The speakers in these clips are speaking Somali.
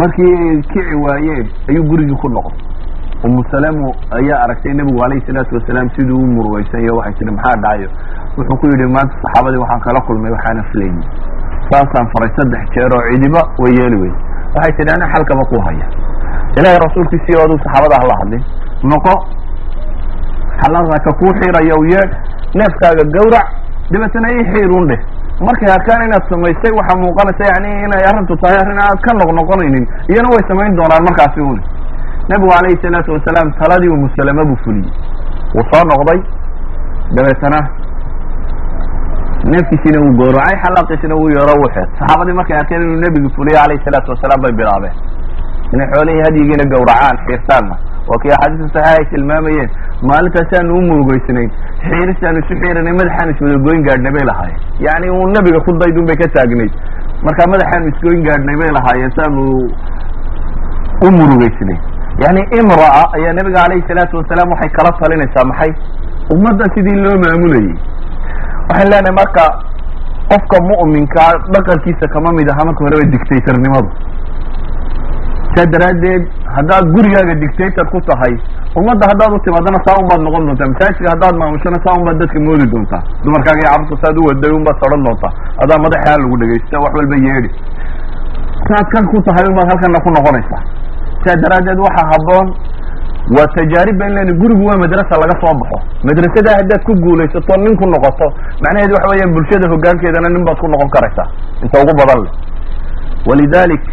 markii kici waayeen ayuu gurigii ku noqday umu salamu ayaa aragtay nebigu alayhi salaatu wasalaam siduu u murugeysanyo waxay tihi maxaa dhacayo wuxuu ku yidhi maanta saxaabadii waxaan kala kulmay waxaana filayni saasaan faray saddex jeer oo cidiba way yeeli weyn waxay tihi ana xalkaba ku haya. Ilaahay rasuulkiisii ooduu saxaabada hala hadlin noqo xalada ka kuu xiiraya u yeedh neefkaaga gawrac dabeetana ii xiirun dheh markay arkaan inaad samaysay waxaa muuqanaysa yani inay arrintu tahay arrin aad ka noqnoqonaynin iyana way samayn doonaan markaasi uni nebigu calayhi salaatu wasalaam taladii umu salama buu fuliyey. Wuu soo noqday dabeetana neefkiisiina wuu gowracay xalaaqiisina wuu yeero wuu saxaabadii markay arkeen inuu nebigu fuliyey calayhi salaatu wasalaam bay bilaabeen. Inay xoolihii hadyigiina gawracaan xiirtaanna waa kii axaadiista saxiixa ay tilmaamayeen maalintaasi u murugeysnayn xiiristaanu isu xiiranay madaxaanu iswadagoyn gaadhnay bay lahaayeen. Yacni uu nabiga ku daydun bay ka taagnayd. Marka madaxaanu isgoyn gaadhnay bay lahaayeen saanu u murugeysnayn yani imra'a ayaa nabiga calayhi salaatu wasalaam waxay kala talinaysaa maxay? Ummadda sidii loo maamulayay. Waxaan leenahay marka qofka mu'minkaa dhaqankiisa kama mid aha marka horeba dictatornimadu saa daraaddeed haddaad gurigaaga dictator ku tahay. Ummadda haddaad u timaadana saa un baad noqon doontaa. Masaajidka haddaad maamushana saa un baad dadka moodi doontaa. Dumarkaaga iyo carurta saad u waday un baad sodhan doontaa. Adaa madaxaa lagu dhegaysta wax walba yeedhi saad kan ku tahay un baad halkana ku noqonaysaa saa daraaddeed waxaa habboon. Waa tajaaribba in lena gurigu waa madrasa laga soo baxo. Madrasada haddaad ku guulaysato nin ku noqoto macnaheedu waxa weeyaan bulshada hoggaankeedana nin baad ku noqon karaysaa. Inta ugu badan leh. Walidalik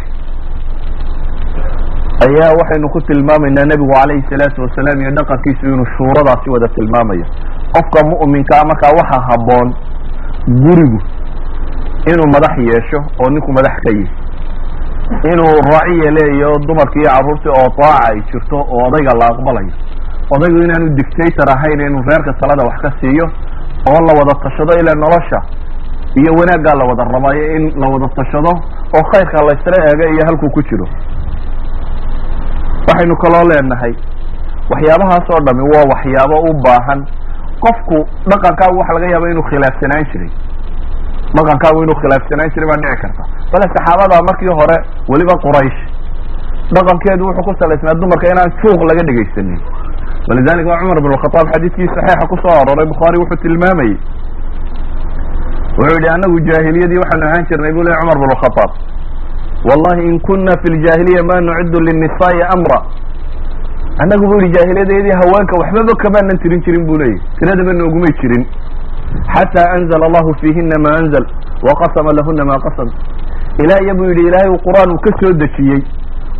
ayaa waxaynu ku tilmaamaynaa nebigu calayhi salaatu wasalaam iyo dhaqankiisu inuu shuuradaasi wada tilmaamayo. Qofka mu'minkaa markaa waxaa habboon gurigu inuu madax yeesho oo ninku madax ka yihi inuu raaciya leeyaho dumarkii iyo carruurtii oo daaca ay jirto oo odayga la aqbalayo. Odaygu inaanu dictator ahayn inuu reerka talada wax ka siiyo oo la wada tashado ilaa nolosha iyo wanaaggaa la wada rabayo in la wada tashado oo khayrka laysla eego iyo halkuu ku jiro waxaynu kaloo leenahay waxyaabahaas oo dhami waa waxyaabo u baahan. Qofku dhaqankaagu waxa laga yaaba inuu khilaafsanaan jiray. Dhaqankaagu inuu khilaafsanaan jiray baa dhici karta. Bale saxaabada markii hore weliba quraysh. Dhaqankeedu wuxuu ku salaysnaa dumarka inaan suuq laga dhegaysanin. Walidalika cumar bin khataab xadiidkii saxiixa ku soo aroray bukhaari wuxuu tilmaamayey. Wuxuu yihi anagu jaahiliyadii waxaanu ahaan jirnay buu le cumar bin khataab wallahi in kuna fi ljahiliya ma nuciddu linnisaai amra. Annagu bu yihi jaahiliyadeedii haweenka waxbaba kamaanan tirin jirin bu leeyahy tiradaba noogumay jirin. Xataa anzla allahu fiihina ma anzl waqasama lahuna ma qasam. Ilaa iya bu yidhi ilaahay uu qur'aan uu ka soo dejiyey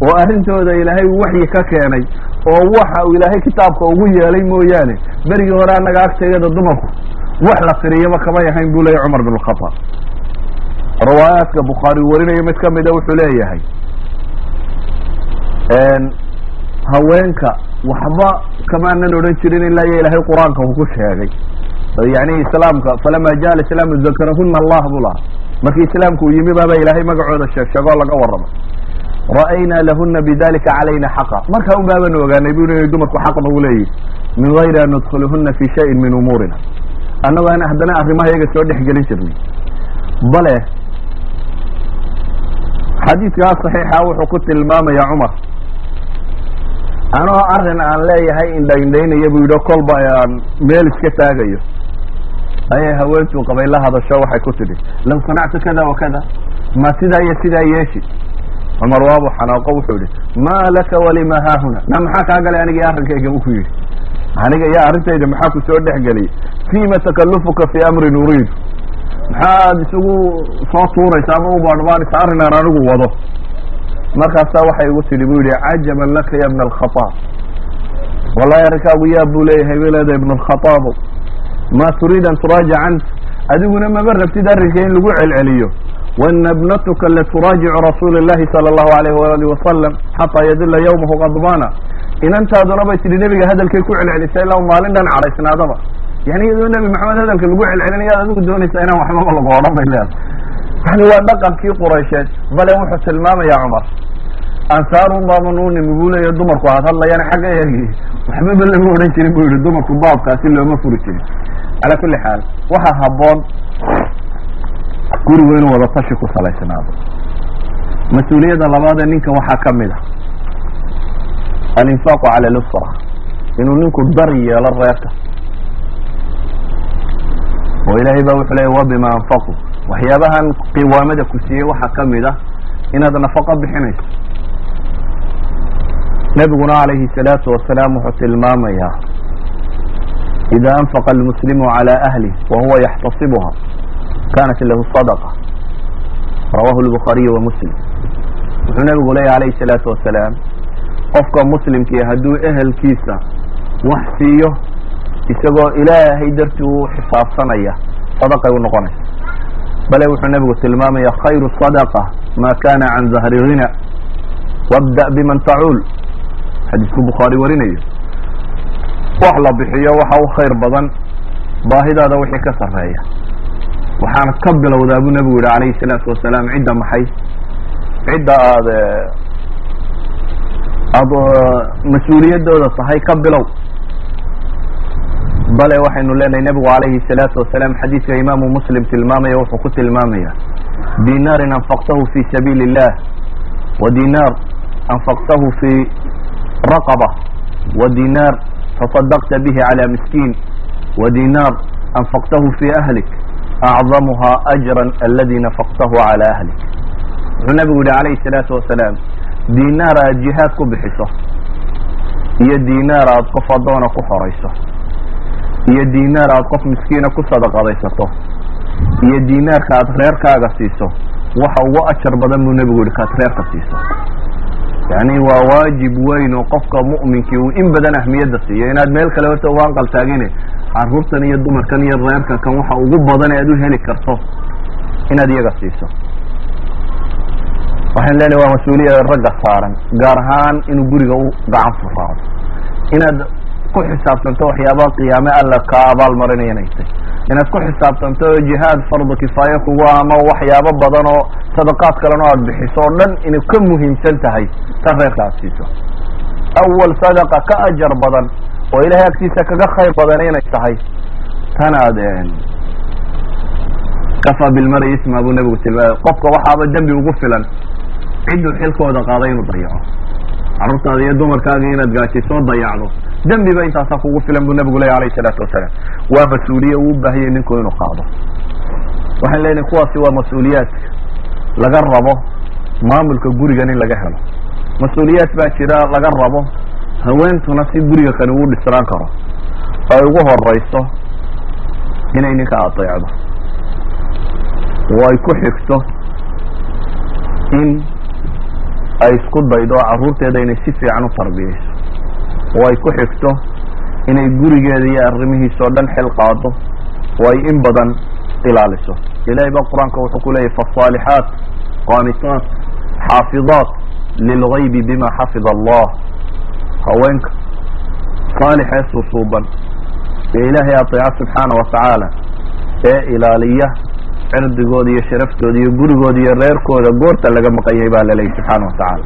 oo arrintooda ilaahay uu waxyi ka keenay oo waxa uu ilaahay kitaabka ugu yeelay mooyaane berigii hore annaga agteegada dumarku wax la firiyaba kamay ahayn bu leeyahy cumar bin khataab riwaayaadka bukhaari warinayo mid kamida wuxuu leeyahay haweenka waxba kamaanan odhan jirin ilaa iyo ilaahay qur'aanka uu ku sheegay. Yani islaamka falama ja alislaamu dakarahuna allah buu lahaa. Markii islaamku uu yimi baaba ilaahay magacooda sheeg sheegoo laga warrama ra'aynaa lahuna bidalika calayna xaqa. Markaa un baabanu ogaanay bu inay dumarku xaq nagu leeyihi. Min gayri an nudkhilhuna fi shayin min umuurina. Annagoo aan haddana arrimaha iyaga soo dhex gelin jirnay. Bale xadiidkaa saxiixa wuxuu ku tilmaamaya cumar. Anoo arrin aan leeyahay indhaindhaynaya buu yidhi kolba aan meel iska taagayo. Ayay haweentuu qabay la hadasho waxay ku tidhi law sanactu kada wa kada. Ma sidaa iyo sidaa yeeshi. Cumar waabu xanaaqo wuxuu yihi ma laka walima haahuna na maxaa kaa galay aniga iyo arrinkayga bu ku yidhi? Aniga iyo arrintayda maxaa ku soo dhex geliyay fima takalufuka fi amrin uriidu maxaad isugu soo tuuraysa ama u baadhbaanaysa arrin aan anigu wado. Markaasaa waxay igu tidhi bu yihi cajaban laka ya bna alkhataab wallahi arrinkaagu yaab buu leeyahay bay leedahay ibn alkhataabo ma turiid an turaajic ant adiguna maba rabtid arrinka in lagu celceliyo. Waina ibnatuka laturaajicu rasuuli llahi sala allahu alayh waali wasalam xataa yadila yawmahu qadbaana inantaaduna bay tidhi nebiga hadalkay ku celcelisay ilaa maalin dhan cadhaysnaadaba yani iyadoo nebi maxamed hadalka lagu celcelinayaad adigu doonaysaa inaan waxbaba lagu odhan bay leedahay. Yani waa dhaqankii quraysheed bale wuxuu tilmaamaya cumar. Ansaarun baaban u nimi buu leeya dumarku aad hadlayaan xagga eegi waxbaba lama odhan jirin bu yihi dumarku baabkaasi looma furi jirin. Calaa kulli xaal waxaa habboon gurigu inuu wada tashi ku salaysnaado mas'uuliyadda labaadee ninka waxaa ka mid a alinfaaqu cala lusra inuu ninku dar yeelo reerka oo ilaahay baa wuxuu leeya wabima anfaqu. Waxyaabahan qiwaamada ku siiyey waxaa ka mid ah inaad nafaqo bixinayso. Nebiguna calayhi salaatu wasalaam wuxuu tilmaamayaa ida anfaqa almuslimu cala ahlih wahuwa yaxtasibuha kanat lahu sadaqa. Rawahu lbukhaariyu wa muslim. Wuxuu nebigu leeyahy alayhi salaatu wasalaam qofka muslimkii hadduu ehelkiisa wax siiyo isagoo ilaahay dartii u xisaabsanaya sadaqay u noqonaysa bale wuxuu nebigu tilmaamaya khayru sadaqa ma kana can dahri hina wabda biman tacuul. Xadiisku bukhaari warinayo. Wax la bixiyo waxa u khayr badan baahidaada wixii ka sarreeya. Waxaana ka bilowdaa buu nebigu yihi calayhi salaatu wasalaam cidda maxay? Cidda aada aada mas'uuliyadooda tahay ka bilow bale waxaynu leenahay nebigu calayhi salaatu wasalaam xadiidka imaamu muslim tilmaamaya wuxuu ku tilmaamaya dinaarin anfaqtahu fi sabiili illah wa dinaar anfaqtahu fi raqaba wa dinaar taصadaqta bihi cala miskiin wa dinaar anfaqtahu fi ahlik acdamuha ajra aladi nafaqtahu cala ahlik. Wuxuu nebigu yihi calayhi salaatu wasalaam dinaar aad jihaad ku bixiso iyo dinaar aad qof adoona ku xorayso iyo dinaar aad qof miskiina ku sadaqadaysato iyo dinaarka aad reerkaaga siiso waxa ugu ajar badan buu nebigu yihi kaad reerka siiso. Yani waa waajib weyn oo qofka mu'minkii uu in badan ahmiyadda siiyo. Inaad meel kale horta uga anqal taagine caruurtan iyo dumarkan iyo reerka kan waxa ugu badan ee aad u heli karto inaad iyaga siiso. Waxaan leenahay waa mas'uuliyada ragga saaran gaar ahaan inuu guriga u gacan furaado inaad ku xisaabtanto waxyaabaha qiyaame alla ka abaal marinaya inay tay inaad ku xisaabtanto jihaad fardu kifaaya kugu ama waxyaabo badan oo sadaqaad kalena aad bixiso oo dhan inay ka muhiimsan tahay tan reerka aad siiso awal sadaqa ka ajar badan oo ilahay agtiisa kaga khayr badan inay tahay tan aad kafa bilmari isma buu nebigu tilmaamay qofka waxaaba dembi ugu filan cidduu xilkooda qaaday inuu dayaco. Carruurtaada iyo dumarkaaga inaad gaajisoo dayacdo dembiba intaasaa kugu filan buu nebigu leeya alayhi salaatu wasalaam. Waa mas'uuliye uu u ninku inuu qaado. Waxaan leenahay kuwaasi waa mas'uuliyaadka laga rabo maamulka gurigan in laga helo. Mas'uuliyaad baa jira laga rabo haweentuna si guriga kani uu dhisnaan karo. Ay ugu horeyso inay ninka adeecdo. Oo ay ku xigto in ay isku daydo carruurteeda inay si fiican u tarbiyeyso oo ay ku xigto inay gurigeeda iyo arrimihiisa oo dhan xil qaado oo ay in badan ilaaliso ilahay ba qur-aanka wuxuu ku leeyahy faالصaalixaat qaanitaat xaafidaat lilgaybi bima xafida allah haweenka saalixee susuuban ee ilaahay aطeeca subxaana watacaala ee ilaaliya cirdigooda iyo sharaftooda iyo gurigooda iyo reerkooda goorta laga maqanyay baa laleeyahy subxaana watacaala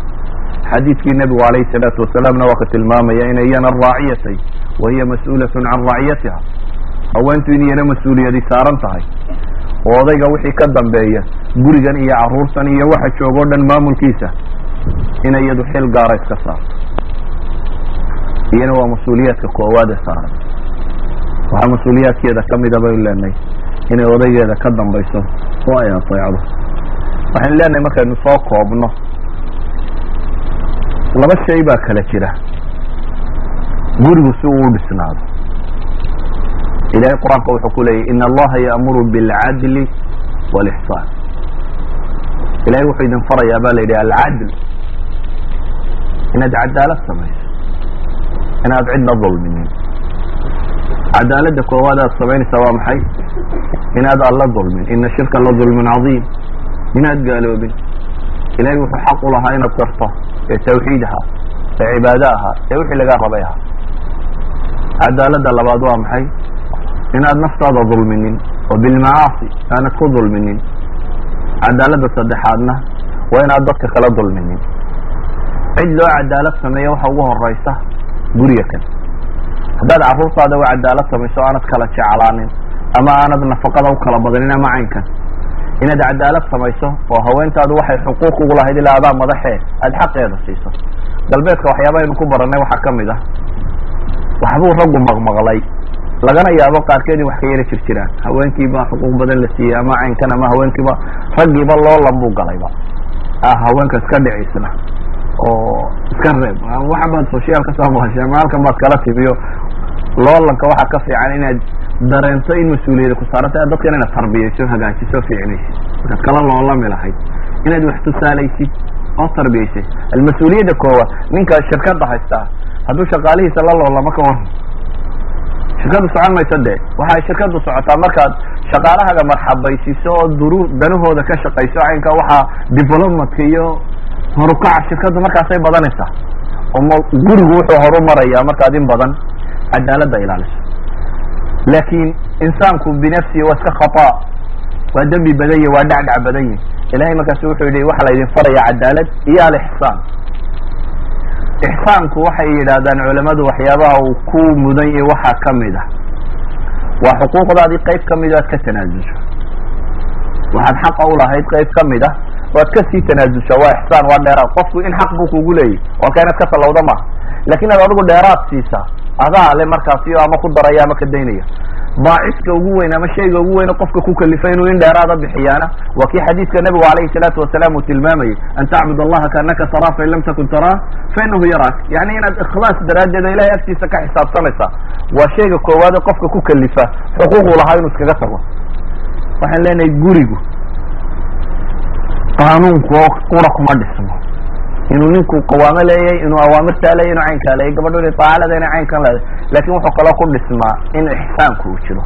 xadiidkii nebigu alayhi الsalaatu wasalaamna waa ka tilmaamaya inay iyana raaciyatay wa hiya mas'uulat can raaciyatiha. Haweentu in iyana mas'uuliyadi saaran tahay. Oo odayga wixii ka dambeeya gurigan iyo carruurtan iyo waxa jooga o dhan maamulkiisa inay iyadu xil gaara iska saarto. Iyana waa mas'uuliyaadka koowaade saaran. Waxaa mas'uuliyaadkeeda kamida baynu leenahay inay odaygeeda ka dambayso oo ay ateecdo waxaynu leenahay markaynu soo koobno laba shay baa kala jira. Gurigu si uu dhisnaado ilahay qur'aanka wuxuu ku leeyahy in allaha yaamuru bilcadli walixsaan ilahay wuxuu idin farayaa ba la yidhi alcadl inaad cadaalad samayso inaad cidna dulminin. Cadaaladda koowaad aad samaynaysaa waa maxay? Inaad alla dulmin. Ina shirka la dulmin cadiim. Inaad gaaloobin. Ilahay wuxuu xaq u lahaa inaad garto ee tawxiid ahaa ee cibaado ahaa ee wixii lagaa rabay ahaa. Cadaaladda labaad waa maxay? Inaad naftaada dulminin oo bilmacaasi aanad ku dulminin. Cadaaladda saddexaadna waa inaad dadka kala dulminin. Cid loo cadaalad sameeya waxa ugu horeysa guriga kan. Haddaad carruurtaada u cadaalad samayso aanad kala jeclaanin ama aanad nafaqada u kala badanin ama caynkan inaad cadaalad samayso oo haweentaadu waxay xuquuq ugu lahayd ilaa adaa madaxee aada xaqeeda siiso. Galbeedka waxyaabahaynu ku baranay waxaa ka mid ah. Waxbuu raggu maqmaqlay. Lagana yaabo qaarkeed in wax ka yara jir haweenkiiba xuquuq badan la siiyey ama caynkan ama haweenkiiba raggiiba loolan buu galayba ah haweenka iska dhicisna oo iska reeb. Waxa baad social ka soo maqashay ama baad kala timiyo. Loolanka waxaa ka fiican inaad dareento in mas'uuliyada ku saaranta dadkan inaad tarbiyayso hagaajiso fiicnaysid. Markaad kala loolami lahayd inaad wax tusaalaysid oo tarbiyaysid almas-uuliyadda koowaad ninka shirkadda haystaa hadduu shaqaalihiisa la loolamo ka waran shirkaddu socon mayso dee. Waxay shirkaddu socotaa markaad shaqaalahaga marxabaysiiso oo duru danahooda ka shaqayso caynka waxaa developmentka iyo horukaca shirkaddu markaasay badanaysaa. Oo gurigu wuxuu horu marayaa markaad in badan cadaaladda ilaaliso laakin insaanku binafsihi waa iska khata waa dembi badan yihi waa dhacdhac badan yihi ilahay markaasu wuxuu yihi waxaa laydin faraya cadaalad iyo alixsaan ixsaanku waxay yidhaahdaan culamadu waxyaabaha uu ku mudan yahi waxaa ka mid ah waa xuquuqdaadii qayb ka mid aad ka tanaasusho waxaad xaqa ulahayd qayb ka mid ah waad ka sii tanaasusha waa ixsaan waa dheeraad qofku in xaq buu kugu leeyahy waa ka inaad ka talawda maha laakiin aad adigu dheeraad siisaa adaa le markaasi ama ku daraya ama ka daynaya baaciska ugu weyn ama shayga ugu weyne qofka ku kalifay inuu in dheeraada bixiyaana waa kii xadiidka nabigu alayhi salaatu wasalaam uu tilmaamayay an tacbud allaha kaanaka taraa fain lam takun taraa fainahu yaraak. Yani inaad ikhlaas daraaddeed oo ilahay agtiisa ka xisaabtanaysaa. Waa shayga koowaade qofka ku kalifa xuquuqu lahaa inuu iskaga tago. Waxaan leenahay gurigu qaanuunku oo qura kuma dhismo inuu ninku qawaamo leeyahay inuu awaamirtaa leeyahy inuu caynkaa leeyahy gabadho inay taacalada inay caynkan leedahay laakiin wuxuu kaloo ku dhismaa in ixsaanku uu jiro.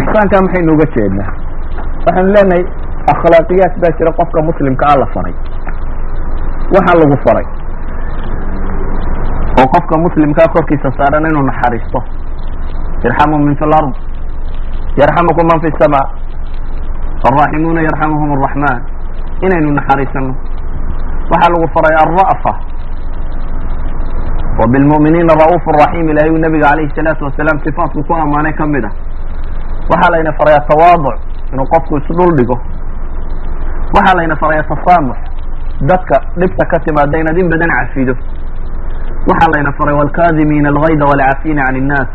Ixsaanka maxaynu uga jeednaa? Waxaanu leenahay akhlaaqiyaat baa jira qofka muslimka a la faray. Waxaa lagu faray. Oo qofka muslimkaa korkiisa saaran inuu naxariisto. Irxamu min fi lard yarxamukum man fi sama alraaximuuna yarxamuhum arraxman inaynu naxariisano waxaa lagu faray alra'fa wa bilmu'miniina ra'uuf raxiim ilahay uu nabiga alayhi salaatu wasalaam sifaatku ku ammaanay ka mid ah. Waxaa layna faray atawaaduc inuu qofku isdhul dhigo. Waxaa layna faray atasaamux dadka dhibta ka timaada inaad in badan cafido waxaa layna faray walkaadimiina algayda walcaafina can innaas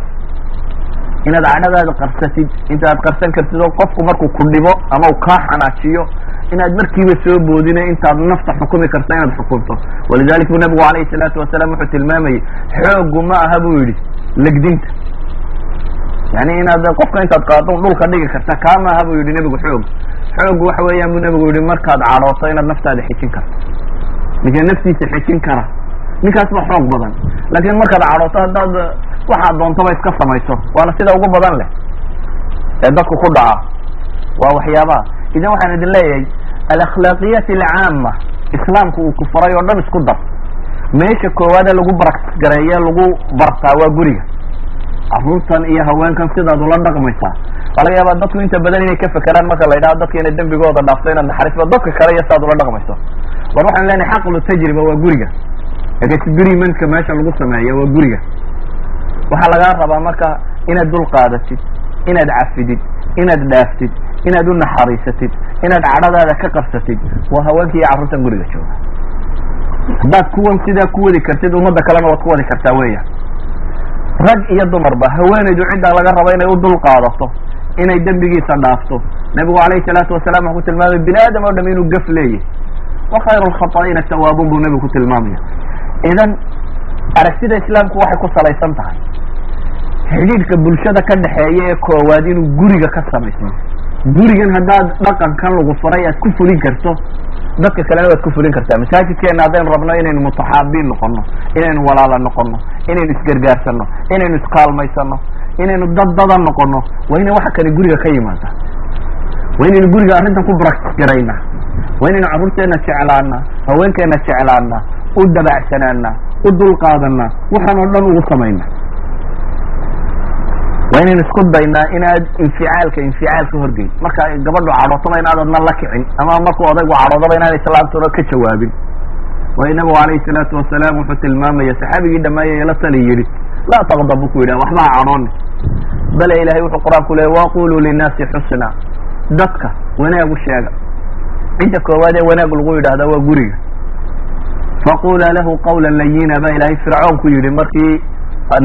inaad cadhadaada qarsatid intaad qarsan kartid oo qofku markuu ku dhibo ama uu kaa xanaajiyo inaad markiiba soo boodina intaad nafta xukumi karta inaad xukunto. Walidalik buu nabigu alayhi salaatu wasalaam wuxuu tilmaamayay xoogu ma aha buu yidhi legdinta. Yani inaad qofka intaad qaado dhulka dhigi karta kaa ma aha buu yihi nebigu xoog. Xoogu waxa weeyaan buu nebigu yihi markaad cadhooto inaad naftaada xejin karto. Ninka naftiisa xejin kara ninkaas ba xoog badan. Laakin markaad cadhooto haddaad waxaad doontaba iska samayso waana sida ugu badan leh. Ee dadku ku dhaca. Waa waxyaabaha idan waxaan idin leeyahay alakhlaaqiyaat alcaama islaamku uu ku faray oo dhan isku dar. Meesha koowaade lagu baraktis gareeye lagu bartaa waa guriga. Carruurtan iyo haweenkan sidaad ula dhaqmaysaa. Waa laga yaabaa dadku inta badan inay ka fekeraan marka la yidhaho dadka inay dembigooda dhaafto inaad naxariisba dadka kale iyo sidaad ula dhaqmayso. War waxaan leenahay xaqlu tajriba waa guriga. Experimentka meesha lagu sameeya waa guriga. Waxaa lagaa rabaa marka inaad dul qaadatid inaad cafidid inaad dhaaftid inaad u naxariisatid inaad cadhadaada ka qabsatid waa haweenka iyo carruurtan guriga jooga. Haddaad kuwan sidaa ku wadi kartid ummadda kalena waad ku wadi kartaa weya rag iyo dumarba haweenaydu ciddaa laga raba inay u dul qaadato inay dembigiisa dhaafto. Nabigu alayhi salaatu wasalaam wuxuu ku tilmaamay bini aadam oo dham inuu gaf leeyahy wa khayru lkhata'ina tawaabuun buu nabigu ku tilmaamaya. Idan aragtida islaamku waxay ku salaysan tahay. Xidhiidhka bulshada ka dhexeeya ee koowaad inuu guriga ka samaysmo gurigan haddaad dhaqankan lagu faray aad ku fulin karto dadka kalena waad ku fulin kartaa. Masaajidkeena haddaynu rabno inaynu mutaxaabiin noqono inaynu walaala noqono inaynu isgargaarsano inaynu iskaalmaysano inaynu dad dadan noqono waa inay waxa kale guriga ka yimaada. Waa inaynu guriga arrintan ku baraktis garayna waa inaynu carruurteena jeclaana haweenkeena jeclaana u dabacsanaana u dulqaadana waxaan oo dhan ugu samayna waa inaynu isku daynaa inaad inficaalka inficaal ka horgeyn marka gabadhu cadhootaba inaadadna la kicin ama markuu odaygu cadhoodaba inaan islaamtuna ka jawaabin. Waayo nabigu alayhi salaatu wasalaam wuxuu tilmaamaya saxaabigii dhammeeye la tali yidhi laa taqdab bu ku yidhah waxba ha cadhooni bale ilahay wuxuu qur'aanku leeyay waquluu linnaasi xusna dadka wanaag u sheega. Cidda koowaad ee wanaag lagu yidhaahda waa guriga. Faqula lahu qawla layina baa ilaahay fircoon ku yidhi markii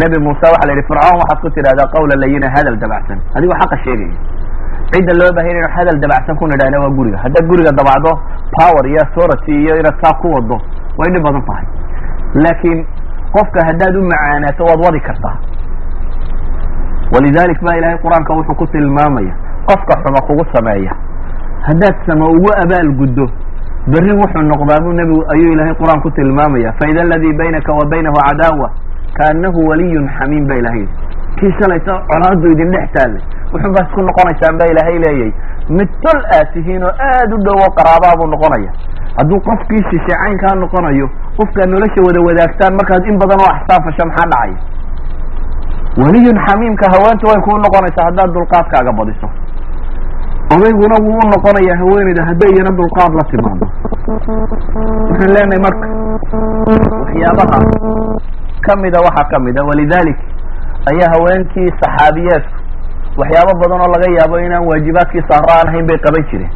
nebi muuse waxa la yidhi fircoon waxaad ku tidhahdaa qawla layina hadal dabacsan. Adigoo xaqa sheegaya cidda loo bahay inu hadal dabacsan ku nidhahna waa guriga. Haddaad guriga dabacdo power iyo authority iyo inaad saa ku wado way dhib badan tahay. Laakiin qofka haddaad u macaanaato waad wadi kartaa. Walidalik ba ilahay qur'aanka wuxuu ku tilmaamaya qofka xuma kugu sameeya. Haddaad sama ugu abaal guddo berri wuxuu noqdaa buu nebigu ayuu ilahay qur'aan ku tilmaamaya. Faida aladii baynaka wa baynahu cadaawa kaanahu waliyun xamiim ba ilahay kii shalayto colaadu idin dhex taallay wuxun baa isku noqonaysaan ba ilaahay leeyay mid tol aad tihiin oo aad u dhowo qaraabaa buu noqonaya hadduu qofkii shishe caynkaa noqonayo qofkaad nolosha wada wadaagtaan markaad in badan oo axsaan fasho maxaa dhacaya weliyun xamiimka haweenta way kuu noqonaysaa haddaad dulqaadkaaga badiso odayguna wuu u noqonayaa haweeneyda hadday iyana dulqaad la timaado waxaan leenahay marka waxyaabaha kamida waxaa kamida walidalik ayaa haweenkii saxaabiyeedku waxyaabo badan oo laga yaabo inaan waajibaadkii saara aan bay qaban jireen.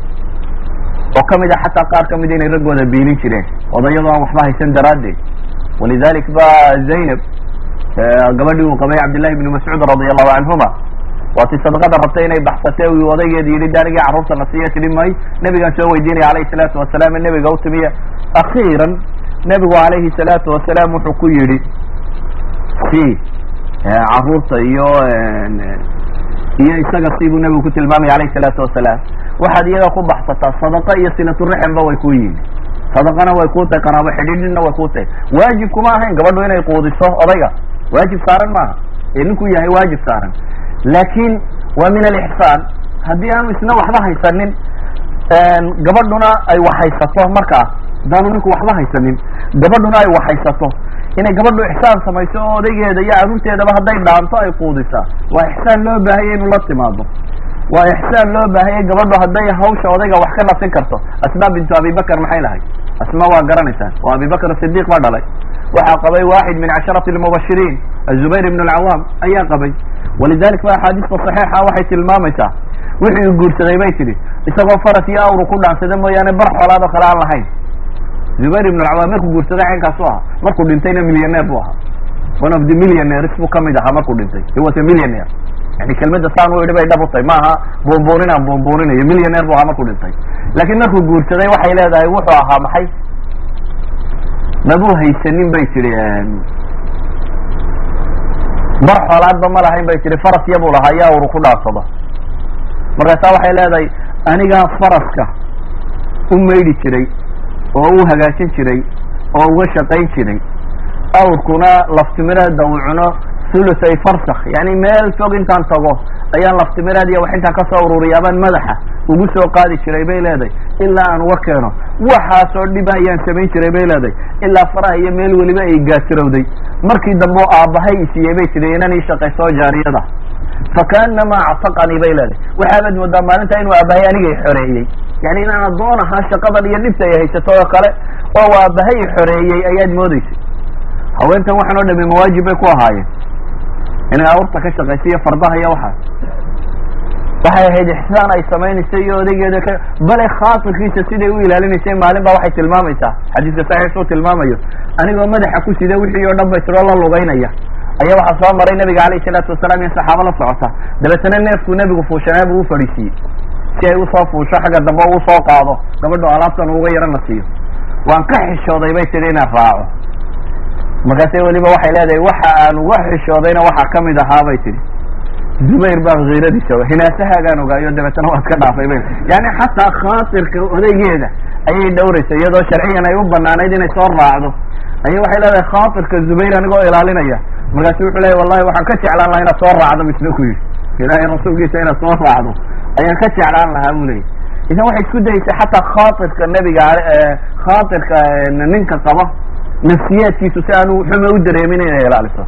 Oo ka mid a xataa qaar ka mid inay raggooda biilin jireen. Odayadoo aan waxba haysan daraaddeed. Walidalik ba zaynab gabadhii uu qabay cabdillahi bni mascuud radi allahu canhuma waatii sadaqada rabtay inay baxsatay uu odaygeeda yidhi daanigii carruurta na siiya tidhi may nebigaan soo weydiinaya calayhi salaatu wasalaam nebiga u timiya akhiiran nebigu calayhi salaatu wasalaam wuxuu ku yidhi si carruurta iyo iyo isaga si buu nebigu ku tilmaamaya calayhi salaatu wasalaam waxaad iyaga ku baxsataa sadaqa iyo silaturaximba way ku yihiin sadaqana way kuu tahay qaraabo xidhiidhina way kuu tahay waajib kuma ahayn gabadhu inay quudiso odayga waajib saaran maaha ee ninkuu yahay waajib saaran laakin waa min alixsaan haddii aanu isna waxba haysanin gabadhuna ay waxhaysato markaa hadaanu ninku waxba haysanin gabadhuna ay waxhaysato inay gabadhu ixsaan samayso oo odaygeeda iyo carruurteedaba hadday dhaanto ay quudisaa waa ixsaan loo baahaya inuu la timaado. Waa ixsaan loo baahayay gabadhu hadday hawsha odayga wax ka nasin karto. Asma bintu abibakr maxay lahay? Asma waa garanaysaan oo abibakr sidiq baa dhalay. Waxaa qabay waaxid min casharati lmubashiriin azubayr ibn alcawaam ayaa qabay. Walidalik ba axaadiista saxiixa waxay tilmaamaysaa. Wixii guursaday bay tidhi isagoo faras iyo awru ku dhaansada mooyaane bar xoolaad oo kale aan lahayn zubayr ibn alcawaam markuu guursaday caynkaasu ahaa markuu dhintayna millioneer buu ahaa. One of the millionaires buu ka mid ahaa markuu dhintay. He was a millionaire. Yani kelmada saan u idhi bay dhab u tahay maaha buunbuunin aan buunbuuninayo millionaire bu ahaa markuu dhintay. Laakiin markuu guursaday waxay leedahay wuxuu ahaa maxay? Mabuu haysanin bay tihi bar xoolaadba ma lahayn bay tihi faras yabuu lahaa yaa uru ku dhaansado markaasaa waxay leedahay anigaa faraska u maydhi jiray oo u hagaajin jiray oo uga shaqayn jiray. Awrkuna laftimireeda uu cuno thulusay farsak yani meel fog intaan tago ayaan laftimireed iyo wax intaan ka soo ururiya abaan madaxa ugu soo qaadi jiray bay leedahay ilaa aan uga keeno. Waxaasoo dhiba ayaan samayn jiray bay leedahay ilaa faraha iyo meel weliba ay gaasirowday markii dambe aabbahay isiiyey bay tihi inan ii shaqayso jaariyada fakaanamaa actaqanii bay leedahay waxaabaad moodaa maalinta inuu aabbahay anigay xoreeyey yani inaan addoon ahaa shaqadan iyo dhibta ay haysato oo kale oo aabbahay xoreeyey ayaad moodeysay haweentan waxaan oo dhami mawaajib bay ku ahaayeen inay awrta ka shaqaysa iyo fardaha iyo waxaas waxay ahayd ixsaan ay samaynaysay iyo odaygeeda ka bale khaatirkiisa siday u ilaalinaysay maalin ba waxay tilmaamaysaa xadiiska saxiixuu tilmaamayo anigoo madaxa ku sida wixii oo dhan bay tiroo la lugaynaya ayaa waxaa soo maray nabiga calayhi salaatu wasalaam iyo saxaabo la socota. Dabeetana neefkuu nebigu fuushanaa buu u fadhiisiiyey si ay u soo fuusho xagga dambe soo qaado. Gabadho alaabtan uga yarana siiyo. Waan ka xishooday bay tidhi inaan raaco. Markaase weliba waxay leedahay waxa aan uga xishoodayna waxaa ka mid ahaa bay tidhi. Zubayr baa kiiradiisa hinaasahaagaan ogaayo dabeetana waad ka dhaafay bay yani xataa khaatirka odaygeeda ayay dhowraysa iyadoo sharciyan ay u banaanayd inay soo raacdo ayay waxay leedahay khaatirka zubayr anigoo ilaalinaya. Markaasu wuxuu leeyahy wallahi waxaan ka jeclaan lahaa inaad soo raacdo misna ku yidhi. Ilaahay rasuulkiisa inaad soo raacdo. Ayaan ka jeclaan lahaa bu leeyay idan waxay isku dayeysay xataa khaatirka nebiga khaatirka ninka qaba nafsiyaadkiisu si aanu xuma u dareemin inay ilaaliso.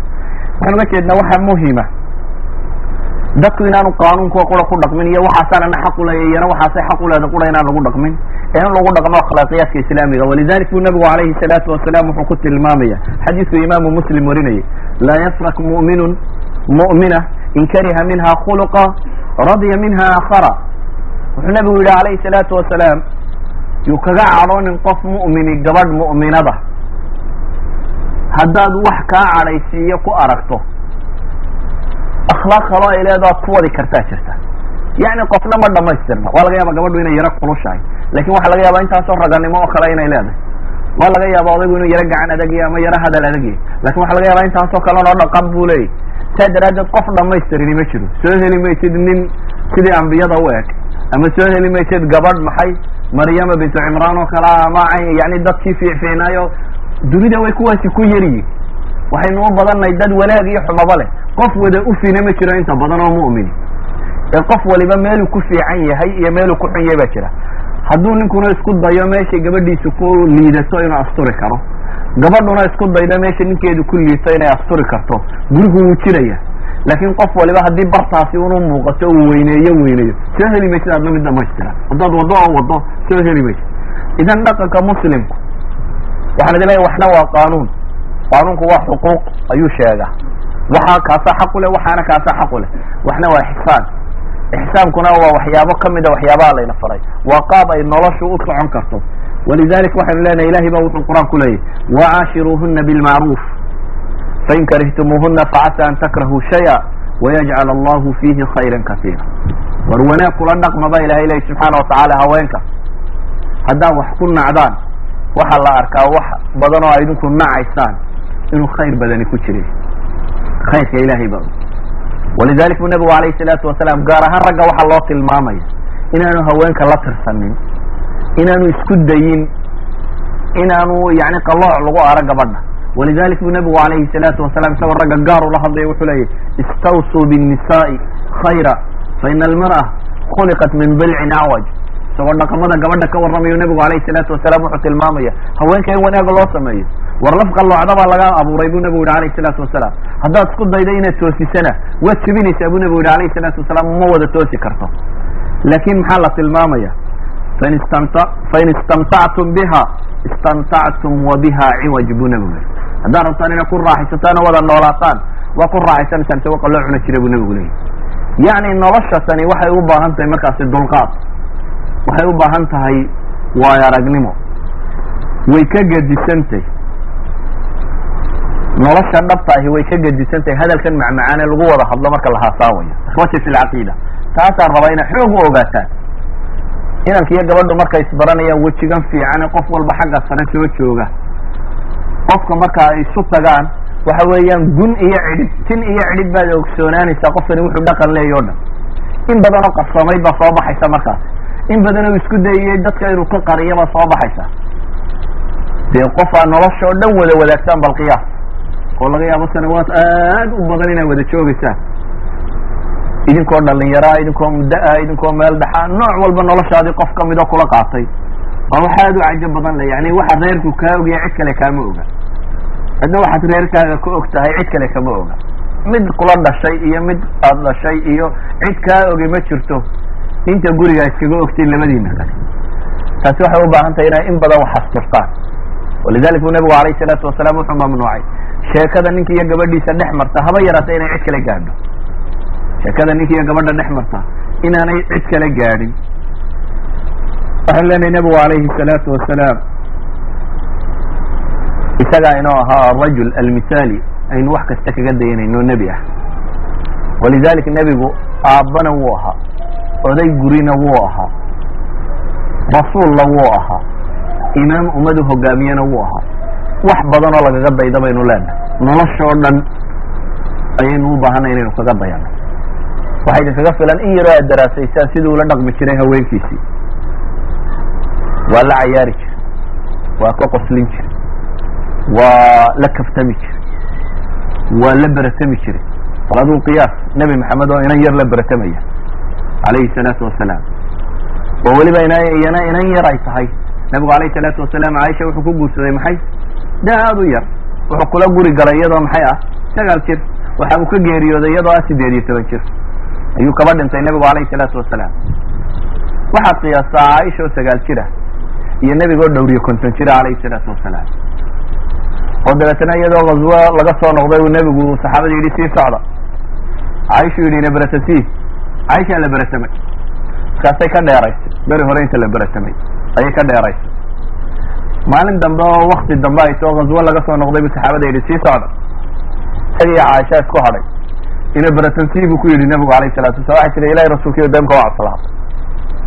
Waxaan uga jeednaa waxa muhima dadku inaanu qaanuunka qura ku dhaqmin iyo waxaasaanana xaq uleeya iyana waxaasay xaq uleeda qura inaan lagu dhaqmin. Ee in lagu dhaqmo akhlaaqiyaadka islaamiga. Walidalik buu nabigu calayhi salaatu wasalaam wuxuu ku tilmaamaya. Xadiidku imaamu muslim warinayay laa yafrak mu'minun mu'mina in kariha minha khuluqa radiya minha aakhara wuxuu nebigu yidhi calayhi salaatu wasalaam yuu kaga cadhoonin qof mu'mini gabadh mu'minada. Haddaad wax kaa cadhaysiiyo ku aragto akhlaaq kaloo ay leedaad ku wadi kartaa jirta yacni qofna ma dhamaystirna waa laga yaaba gabadhu inay yaro kulushahay laakiin waxaa laga yaaba intaasoo raganimo oo kale inay leedahay waa laga yaaba odaygu inuu yaro gacan adagya ama yaro hadal adagya laakiin waxaa laga yaaba intaasoo kalen oo dhaqan buu leeyahy saa daraaddeed qof dhamaystirini ma jiro soo heli maysid nin sidii ambiyada u eg ama soo heli maysid gabadh maxay maryama bintu cimraan oo kale ama yani dadkii fiicfiicnaayo dunida way kuwaasi ku yaryihin waxaynu u badannahay dad wanaag iyo xumaba leh qof wada ufina ma jiro inta badan oo mu'mini ee qof waliba meeluu ku fiican yahay iyo meeluu ku xun yahay baa jira. Hadduu ninkuna isku dayo meeshay gabadhiisu ku liidato inuu asturi karo. Gabadhuna isku daydo meesha ninkeedu ku liito inay asturi karto. Gurigu wuu jiraya. Laakin qof waliba haddii bartaasi unu muuqato uu weyneeyo weyneeyo. Soo heli maysid adna mid dhamaystira haddaad waddo oo waddo. Soo heli maysid. Idan dhaqanka muslimku waxaan idin leeyahy waxna waa qaanuun. Qaanuunku waa xuquuq ayuu sheegaa waxa kaasaa xaq u leh waxaana kaasaa xaq u leh. Waxna waa ixsaan. Ixsaankuna waa waxyaabo kamida waxyaabaha layna faray. Waa qaab ay noloshu u socon karto. Walidalik waxaynu leenahay ilahay ba wuxuu qur'aan ku leeyahy wacaashiruuhuna bilmacruuf fain karihtumuuhuna facasa an takrahuu shaya wayajcal allahu fiihi khayra kasiira. War wanaag kula dhaqma ba ilahay leeyahy subxaana watacaala haweenka. Haddaad wax ku nacdaan waxaa la arkaa wax badan oo idinku nacaysaan inuu khayr badani ku jiray khayrka ilahay ba walidalik buu nabigu alayhi salaatu wasalaam gaar ahaan ragga waxaa loo tilmaamaya inaanu haweenka la tirsanin inaanu isku dayin inaanu yani qalooc lagu aro gabadha. Walidalik buu nabigu alayhi salaatu wasalaam isagoo ragga gaar ula hadlaya wuxuu leeyahy istawsuu binnisaai khayra faina almar'a khuliqat min bilcin acwaj isagoo dhaqamada gabadha ka warramayo nabigu alayhi salaatu wasalaam wuxuu tilmaamaya. Haweenka in wanaaga loo sameeyo. War laf qalloocda baa laga abuuray buu nabigu yihi alayhi salaatu wasalaam. Haddaad isku dayda inaad toosisana waad jebinaysaa buu nabigu yihi alayhi salaatu wasalaam ma wada toosi karto. Laakin maxaa la tilmaamaya? Fain istamta fain istamtactum biha istamtactum wa biha ciwaj buu nabigu yihi haddaad rabtaan inaad ku raaxaysataan oo wada noolaataan waa ku raaxaysanaysaan isagoo qalloocuna jira buu nabigu leeyahy yacni nolosha tani waxay u baahan tahay markaasi dulqaad waxay u baahan tahay waayo aragnimo way ka gedisantahy nolosha dhabta ahi way ka gedisantahay hadalkan macmacaane lagu wada hadlo marka la haasaawayo. Ikhwati fi lcaqiida taasaan rabaa inay xoog u ogaataan. Inanka iyo gabadhu markay isbaranayaan wejigan fiicane qof walba xagga sare soo jooga. Qofka marka ay isu tagaan waxa weeyaan gun iyo cidhib tin iyo cidhib baad ogsoonaanaysaa qofkani wuxuu dhaqan leeya o dhan. In badanoo qarsamayd baa soo baxaysa markaas in badan oo isku dayayay dadka inuu ka qariya baa soo baxaysa. Dee qof aa nolosha oo dhan wada wadaagtaan bal qiyaas. Oo laga yaabo sanawaad aad u badan inaad wada joogaysaan idinkoo dhalinyaraa idinkoo muddo-a idinkoo meel dhaxa nooc walba noloshaadii qof kamidoo kula qaatay. Waa wax aad u cajo badan le yani waxa reerku kaa ogaya cid kale kaama oga. Cidna waxaad reerkaaga ka og tahay cid kale kama oga. Mid kula dhashay iyo mid aad dhashay iyo cid kaa ogi ma jirto inta gurigaa iskaga ogtay labadiina. Kale taasi waxay u baahan tahay inay in badan wax asturtaan walidalik buu nabigu alayhi salaatu wasalaam wuxuu mamnuucay sheekada ninka iyo gabadhiisa dhex marta haba yaraata inay cid kale gaadho. Sheekada ninka iyo gabadha dhex marta inaanay cid kale gaadhin. Waxaan leenahay nabigu alayhi salaatu wasalaam isagaa inoo ahaa arajul almithaali aynu wax kasta kaga dayanayno nebi ah. Walidalik nebigu aabbana wuu ahaa oday gurina wuu ahaa. Rasuulla wuu ahaa. Imaam ummadu hogaamiyena wuu ahaa. Wax badan oo lagaga dayda baynu leenahay. Nolosha oo dhan ayaynu u baahanay inaynu kaga dayano waxaa idinkaga filan in yaroo aad daraasaysaan sidii ula dhaqmi jiray haweenkiisii. Waa la cayaari jir. Waa ka qoslin jir. Waa la kaftami jir. Waa la beratami jiray bal aduu qiyaas nebi maxamed oo inan yar la beratamaya calayhi salaatu wasalaam oo weliba iyana inan yar ay tahay. Nabigu alayhi salaatu wasalaam caaisha wuxuu ku guursaday maxay? Da aad u yar. Wuxuu kula guri galay iyadoo maxay ah? Sagaal jir. Waxa uu ka geeriyooday iyadoo ah sideed iyo toban jir. Ayuu kaba dhintay nabigu alayhi salaatu wasalaam waxaad qiyaastaa caaisha oo sagaal jira iyo nebigoo dhowriyo konton jira calayhi salaatu wasalaam oo dabeetana iyadoo ghazwo laga soo noqday uu nebigu saxaabada yidhi sii socda. Caaishuu yidhi ina caaishaa la beratamay markaasay ka dheeraysay. Beri hore inta la beratamay ayay ka dheeraysay. Maalin dambe oo wakti dambe ay soo ghaswo laga soo noqday bu saxaabada yidhi sii socda. Isagii caaisha isku hadhay. Ina beratansii buu ku yidhi nabigu alayh salatu wasala waxay tiri ilahi rasuulkiiyo deemka waa cabsalaha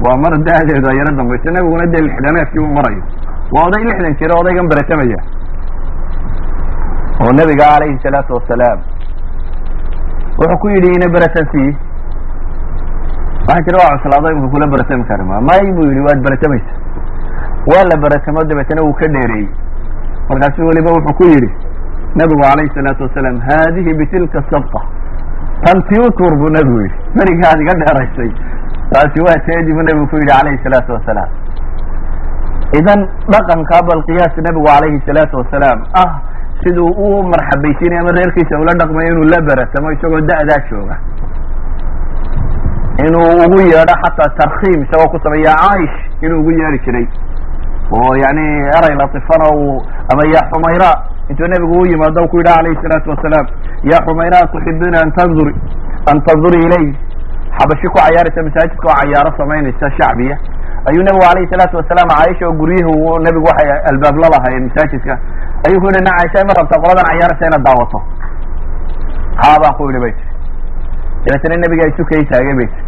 waa mar da-deedu dambaysa. Nabiguna dee lixdaneedkii uu marayo. Waa oday lixdan jira odaygan beratamaya oo nabiga alayhi salaatu wasalaam wuxuu ku yidhi ina beratansii waxay tiri waa cuslaaday imka kula beratami kari ma may buu yidhi waad beratamaysa waa la beratamo dabeetana wuu ka dheereeyey. Markaasu weliba wuxuu ku yidhi nabigu alayhi salaatu wasalaam haadihi bitilka sabqa. Tanti utur buu nabigu yidhi. Berigaad iga dheeraysay taasi waa teedi buu nabigu ku yidhi alayhi salaatu wasalaam. Idan dhaqanka bal qiyaas nabigu alayhi salaatu wasalaam ah siduu u marxabaysiinay ama reerkiisa ula dhaqmayo inuu la beratamo isagoo da'daa jooga inuu ugu yeedho xataa tarkiim isagoo ku sameeya caish inuu ugu yeedhi jiray. Oo yani eray latifana uu ama ya xumayra intuu nebigu u yimaado ku yidhaha alayhi salaatu wasalaam ya xumayra tuxibina an tanzuri an tanzuri ilay xabashi ku cayaaraysa masaajidka oo cayaaro samaynaysa shacbiya. Ayuu nebigu alayhi salaatu wasalaam caaisha oo guryihi nebigu waxay albaab la lahaayeen masaajidka. Ayuu ku yidhi na caisha ma rabta qoladan cayaaraysa inaad daawato. Haa ku yidhi bay dabeetana nebiga isu kay taagay bay tiri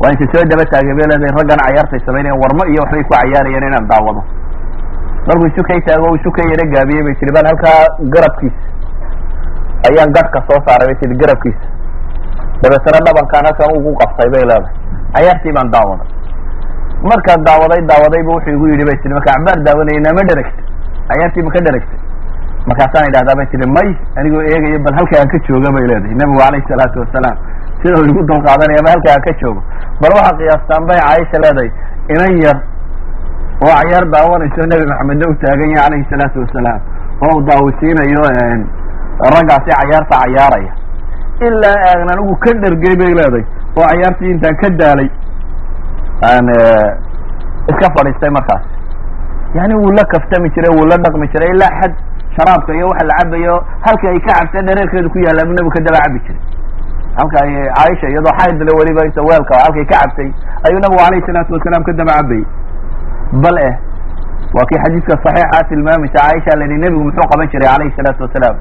waa inta soo daba taagay bay leedahay raggan cayaartay samaynayan warmo iyo waxbay ku cayaarayeen inaan daawado. Markuu isu kay taago kay yaro gaabiyey bay tiri baan halkaa garabkiisa ayaan gadhka soo saaray bay tiri garabkiisa dabeetana dhabankaan halkan ugu qabtay bay leedahay cayaartii baan daawaday. Markaan daawaday daawadayba wuxuu igu yidhi bay tiri marka cabaar daawanayna ma dheragta cayaartii ma ka dheragtay markaasaan idhahdaa bay tiri may anigoo eegayo bal halka aan ka jooga bay leedahay nabigu alayhi salaatu wasalaam sida igu dulqaadanaya ma halka aan ka joogo. Bal waxaa qiyaastaan bay caaisha leedahay inan yar oo cayaar daawanayso nebi maxamedna u taagan yahay alayhi salaatu wasalaam oo u daawisiinayo raggaasi cayaarta cayaaraya. Ilaa aan anigu ka dhergay bay leedahay oo cayaartii intaan ka daalay aan iska fadhiistay markaas. Yani wuu la kaftami jiray wuu la dhaqmi jiray ilaa xad sharaabka iyo waxa la cabayo halka ay ka cabta dhareerkeedu ku yaallaa bu nebigu ka daba cabi jiray halka caaisha iyadoo xaydle weliba inta weelka halkay ka cabtay ayuu nabigu alayhi salaatu wasalaam ka daba cabayay bal eh waa kii xadiiska saxiixa tilmaamaysa caaisha la yihi nebigu muxuu qaban jiray alayhi salaatu wasalaam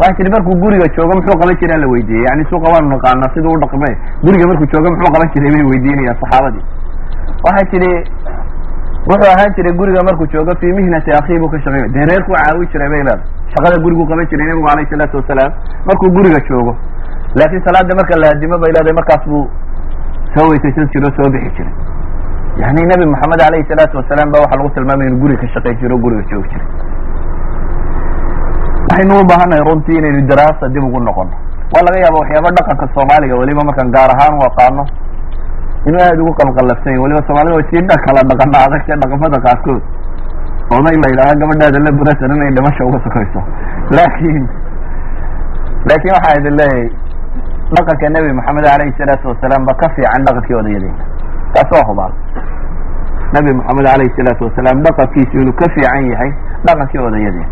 waxay tihi markuu guriga joogo muxuu qaban jiray? La weydiiyey. Yani suuqa waanu naqaanaa siduu u dhaqme guriga markuu joogo muxuu qaban jiray bay weydiinayaan saxaabadii. Waxay tihi wuxuu ahaan jiray guriga markuu joogo fii mihnati akii buu ka shaqeynay dee reerku caawi jiray bay leedahay. Shaqada guriguu qaban jiray nebigu alayhi salaatu wasalaam markuu guriga joogo laakiin salaada marka la adimo bay leedahay markaas buu soo weysaysan jiro soo bixi jiray. Yani nebi maxamed alayhi salaatu wasalaam ba waxaa lagu tilmaamaya inu guriga ka shaqayn jiro guriga joogi jiray. Waxaynu u baahannahay runtii inaynu daraasa dib ugu noqono waa laga yaaba waxyaaba dhaqanka soomaaliga weliba markaan gaar ahaan u aqaano inuu aada ugu qalqallafsan yahy weliba soomaalida way sii dha kala dhaqana adagta dhaqamada qaarkood. Oday la yidhaaha gabadhaada la burasan inay dhimasha uga sokayso. Laakin laakin waxaa idin leeyahay dhaqanka nebi maxamed alayhi salaatu wasalaam ba ka fiican dhaqankii odayadeena taas waa hubaal. Nebi maxamed alayhi salaatu wasalaam dhaqankiisu inuu ka fiican yahay dhaqankii odayadeena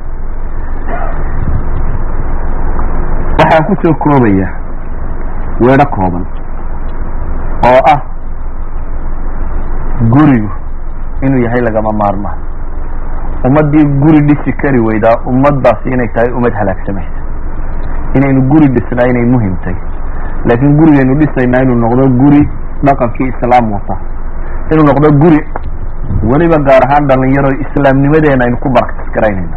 waxaan ku soo koobaya weedho kooban oo ah gurigu inuu yahay lagama maarmaan ummaddii guri dhisi kari weydaa ummaddaasi inay tahay ummad halaagsamaysa inaynu guri dhisnaa inay muhiim tahay laakiin gurigaynu dhisaynaa inuu noqdo guri dhaqankii islaam wata inuu noqdo guri weliba gaar ahaan dhalinyaro islaamnimadeena aynu ku baraktis garaynayno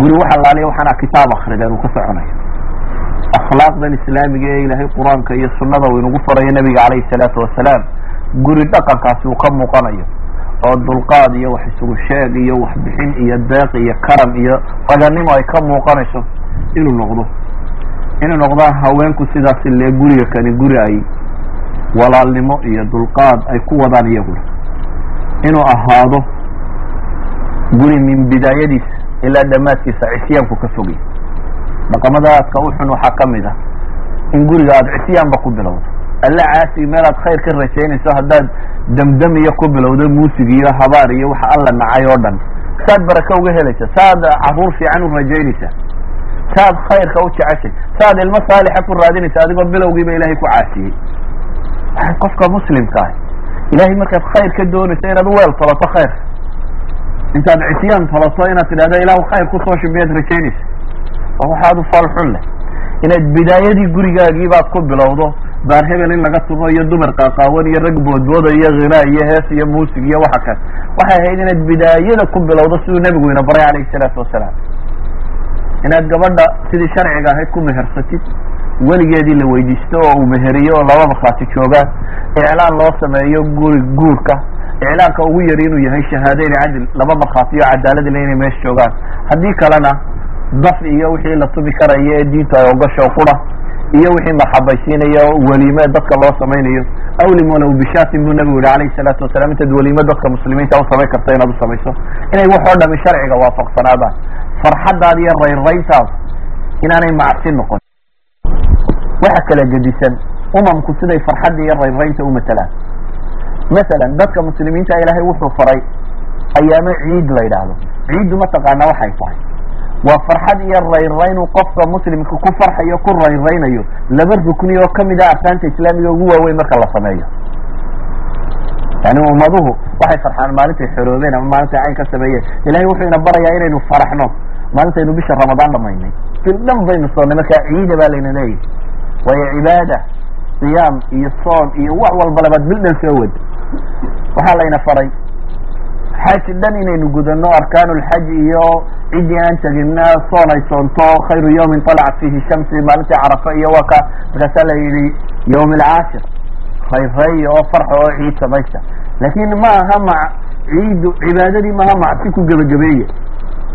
guri waxa laaliya waxaana kitaab akrideen uu ka soconayo akhlaaqdan islaamiga ee ilaahay qur'aanka iyo sunnada uu inagu farayo nabiga calayhi salaatu wasalaam guri dhaqankaasi uu ka muuqanayo oo dulqaad iyo wax isugu sheeg iyo waxbixin iyo deeq iyo karam iyo raganimo ay ka muuqanayso inuu noqdo inuu noqdaa haweenku sidaasi lee guriga kani guri ay walaalnimo iyo dulqaad ay ku wadaan iyaguna inuu ahaado guri min bidaayadiisa ilaa dhammaadkiisa cisyaanku ka fogay dhaqamada aadka u xun waxaa ka mid ah in guriga aada cisyaanba ku bilowdo. Alla caasi meel aad khayr ka rajaynayso haddaad damdamiyo ku bilowdo muusig iyo habaar iyo waxa alla nacay oo dhan saad baraka uga helaysa saad carruur fiican u rajaynaysa saad khayrka u jeceshay saad ilmo saalixa ku raadinaysa adigoo bilowgiiba ilaahay ku caasiyey. Qofka muslimka ah ilahay markaad khayr ka doonayso inaad weel tolato khayrka intaad cisyaan tolato inaad tidhahdo ilahu khayr ku soo shimiyaad rajaynaysa waa waxaad u falxun leh. Inaad bidaayadii gurigaagii baad ku bilowdo baar hebel in laga tumo iyo dumar qaaqaawan iyo rag boodbooda iyo hinaa iyo hees iyo muusig iyo waxa kale. Waxay ahayd inaad bidaayada ku bilowdo siduu nebigu ina baray calayhi salaatu wasalaam inaad gabadha sidii sharciga ahayd ku mehersatid weligeedii la weydiisto oo uu meheriyo oo laba markhaati joogaan iclaan loo sameeyo guri guurka iclaanka ugu yari inuu yahay shahaadeyn cadil laba markhaati iyo cadaaladile inay meesha joogaan. Haddii kalena daf iyo wixii la tumi karaya ee diinta ay ogasho qura iyo wixii maxabaysiinayo weliime dadka loo samaynayo. Awlim walow bishaatin buu nabigu yihi calayhi salaatu wasalaam intaad weliime dadka muslimiinta u karta inaad u inay wax oo dhami sharciga waafaqsanaadaan. Farxaddaada iyo raynrayntaada inaanay macsi noqon. Waxa kala gedisan umamku siday farxadda iyo raynraynta u matalaan. Masalan dadka muslimiinta ilaahay wuxuu faray ayaamo ciid la yidhaahdo. Ciiddu mataqaana waxay tahay waa farxad iyo raynrayn uu qofka muslimka ku farxayo ku raynraynayo. Laba rukni oo ka mid ah arkaanta islaamiga ugu waaweyn marka la sameeyo. Yani ummaduhu waxay farxaan maalintay xoroobeen ama maalintay cayn ka sameeyeen. Ilahay wuxuu ina barayaa inaynu faraxno maalintaynu bisha ramadaan dhamaynay. Bil dhan baynu soonnay markaa ciida baa layna leeyahy waayo cibaada siyaam iyo soon iyo wax walba labaad bil dhan soo wad. Waxaa layna faray xaji dhan inaynu gudano arkaan lxaj iyo ciddii aan tegina soon ay soonto khayru yawmin talacat fihi shamsi maalintii carafa iyo waa ka markaasaa la yidhi yawm alcaashir rayreeya oo farxa oo ciid samaysta. Laakin ma aha ma ciiddu cibaadadii maaha macsi ku gebagabeeye.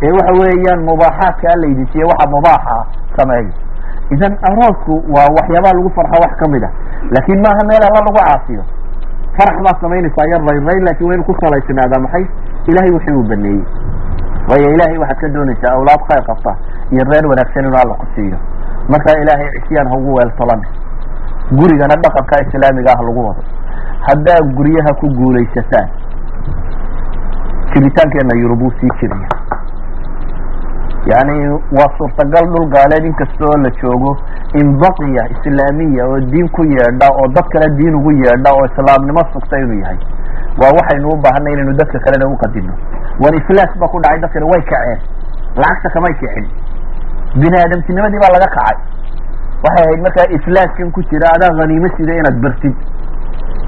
Ee waxa weeyaan mubaaxaadka alaydin siiye waxa mubaaxa sameeya. Idan aroosku waa waxyaabaha lagu farxo wax ka mid ah. Laakin maaha meel alla lagu caasiyo farax baad samaynaysaa iyo rayrayn laakiin waynu ku salaysnaadaa maxay? Ilahay wixii uu baneeyey. Waayo ilahay waxaad ka doonaysaa awlaad khayr qabta iyo reer wanaagsan inuu alla ku siiyo. Marka ilaahay cisyaan ha ugu weeltolan gurigana dhaqanka islaamiga ah lagu wado. Haddaa guryaha ku guulaysataan jiritaankeena yurub uu sii jiraya yani waa suurtagal dhul gaaleed inkastoo la joogo in baqiya islaamiya oo diin ku yeedha oo dad kale diin ugu yeedha oo islaamnimo sugta inuu yahay. Waa waxaynu u baahanay inaynu dadka kalena uqadino wan iflaas ba ku dhacay dadkani way kaceen. Lacagta kamay kicin. Bini aadamtinimadii baa laga kacay. Waxay ahayd markaa iflaaskan ku jira adaa haniimo sida inaad bartid.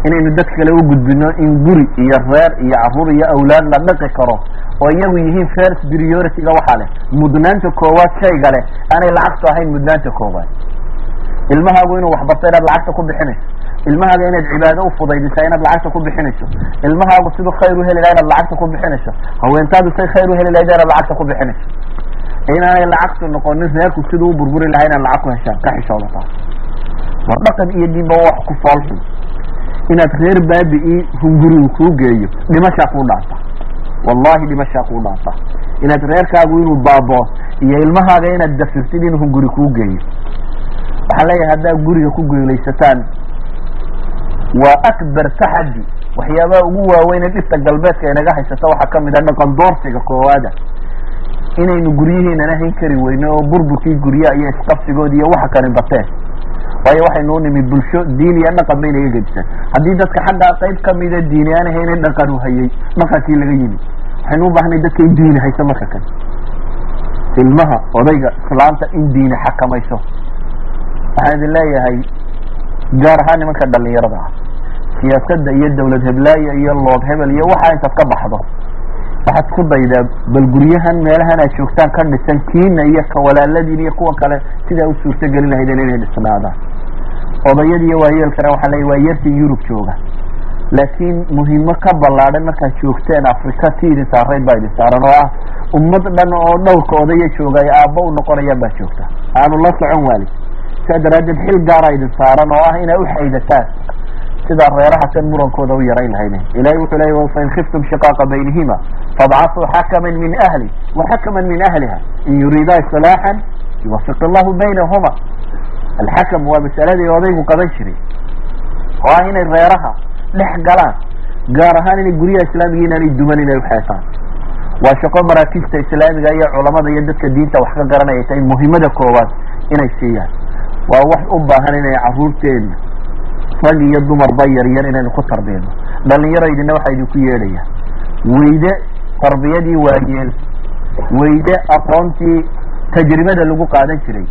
Inaynu dadka kale u gudbino in guri iyo reer iyo carruur iyo awlaad la dhaqi karo oo iyagu yihiin first priority-ga waxaa leh mudnaanta koowaad shayga leh aanay lacagtu ahayn mudnaanta koowaad. Ilmahaagu inuu waxbarto inaad lacagta ku bixinayso. Ilmahaaga inaad cibaado ufudaydisaa inaad lacagta ku bixinayso. Ilmahaagu siduu khayr u heli laha inaad lacagta ku bixinayso. Haweentaadu say khayr u heli lahayd inaad lacagta ku bixinayso. Inaanay lacagtu noqonin reerku siduu u burburi lahaa inaad lacag ku heshaan ka xishooda taas war dhaqan iyo diinba wax ku foolxun inaad reer baabi'ii hungurigu kuu geeyo dhimashaa kuu dhaanta wallahi dhimashaa kuu dhaanta inaad reerkaagu inuu baaboo iyo ilmahaaga inaad dafirtid inuu hunguri kuu geeyo. Waxaan leeyahay haddaa guriga ku guulaysataan waa akbar taxaddi. Waxyaabaha ugu waaweyn ee dhibta galbeedka inaga haysata waxaa ka mid ah dhaqan doorsiga koowaada. Inaynu guryihiinana hayn kari weyno oo burburkii guryaha iyo isqabsigoodi iyo waxa kani bateen waayo waxaynu u nimi bulsho? Diin iyo dhaqan ba inaga gedisan haddii dadka xaggaa qayb kamida diini aan hayna dhaqan u hayay dhaqankii laga yimi. Waxaynu u baahnay dadka in diini hayso marka kale ilmaha odayga islaanta in diini xakamayso. Waxaan idin leeyahay gaar ahaan nimanka dhalinyarada ah siyaasadda iyo dawlad heblaaya iyo lood hebel iyo waxaa intaad ka baxdo. Waxaad ku daydaa bal guryahan meelahan aad joogtaan ka dhisan kiina iyo ka walaaladiin iyo kuwa kale sidaa u suurtagelin lahaydeen inay dhisnaadaan odayad iyo waayeelkana waxaa leeya waa yartii yurub jooga. Laakiin muhiimo ka ballaadhan markaad joogteen afrika ti idin saarayd baa idin saaran oo ah. Ummad dhan oo dhowrka odaya jooga ay aabba u noqonayaan baa joogta. Aanu la socon waalid saa daraaddeed xil gaara idin saaran oo ah inay uxaydataan sidaa reeraha kan murankooda u yarayn lahayden ilahay wuxuu leya fain khiftum shiqaaqa baynihima fabcasuu xakaman min ahli wa xakaman min ahliha in yuriidaa islaaxan yuwafiq allahu baynahuma alxakam waa masaladii odaygu qaban jiray oo ah inay reeraha dhex galaan gaar ahaan inay guryaha islaamiga inaanay duman inay uxeesaan waa shaqo maraakiista islaamiga iyo culamada iyo dadka diinta wax ka garanaya tahay muhimada koowaad inay siiyaan waa wax u baahan inay caruurteena rag iyo dumarba yaryar inaynu ku tarbiyano dhallinyaraydina waxaa idinku yeedhaya weyde tarbiyadii waayeel weyde aqoontii tajribada lagu qaadan jiray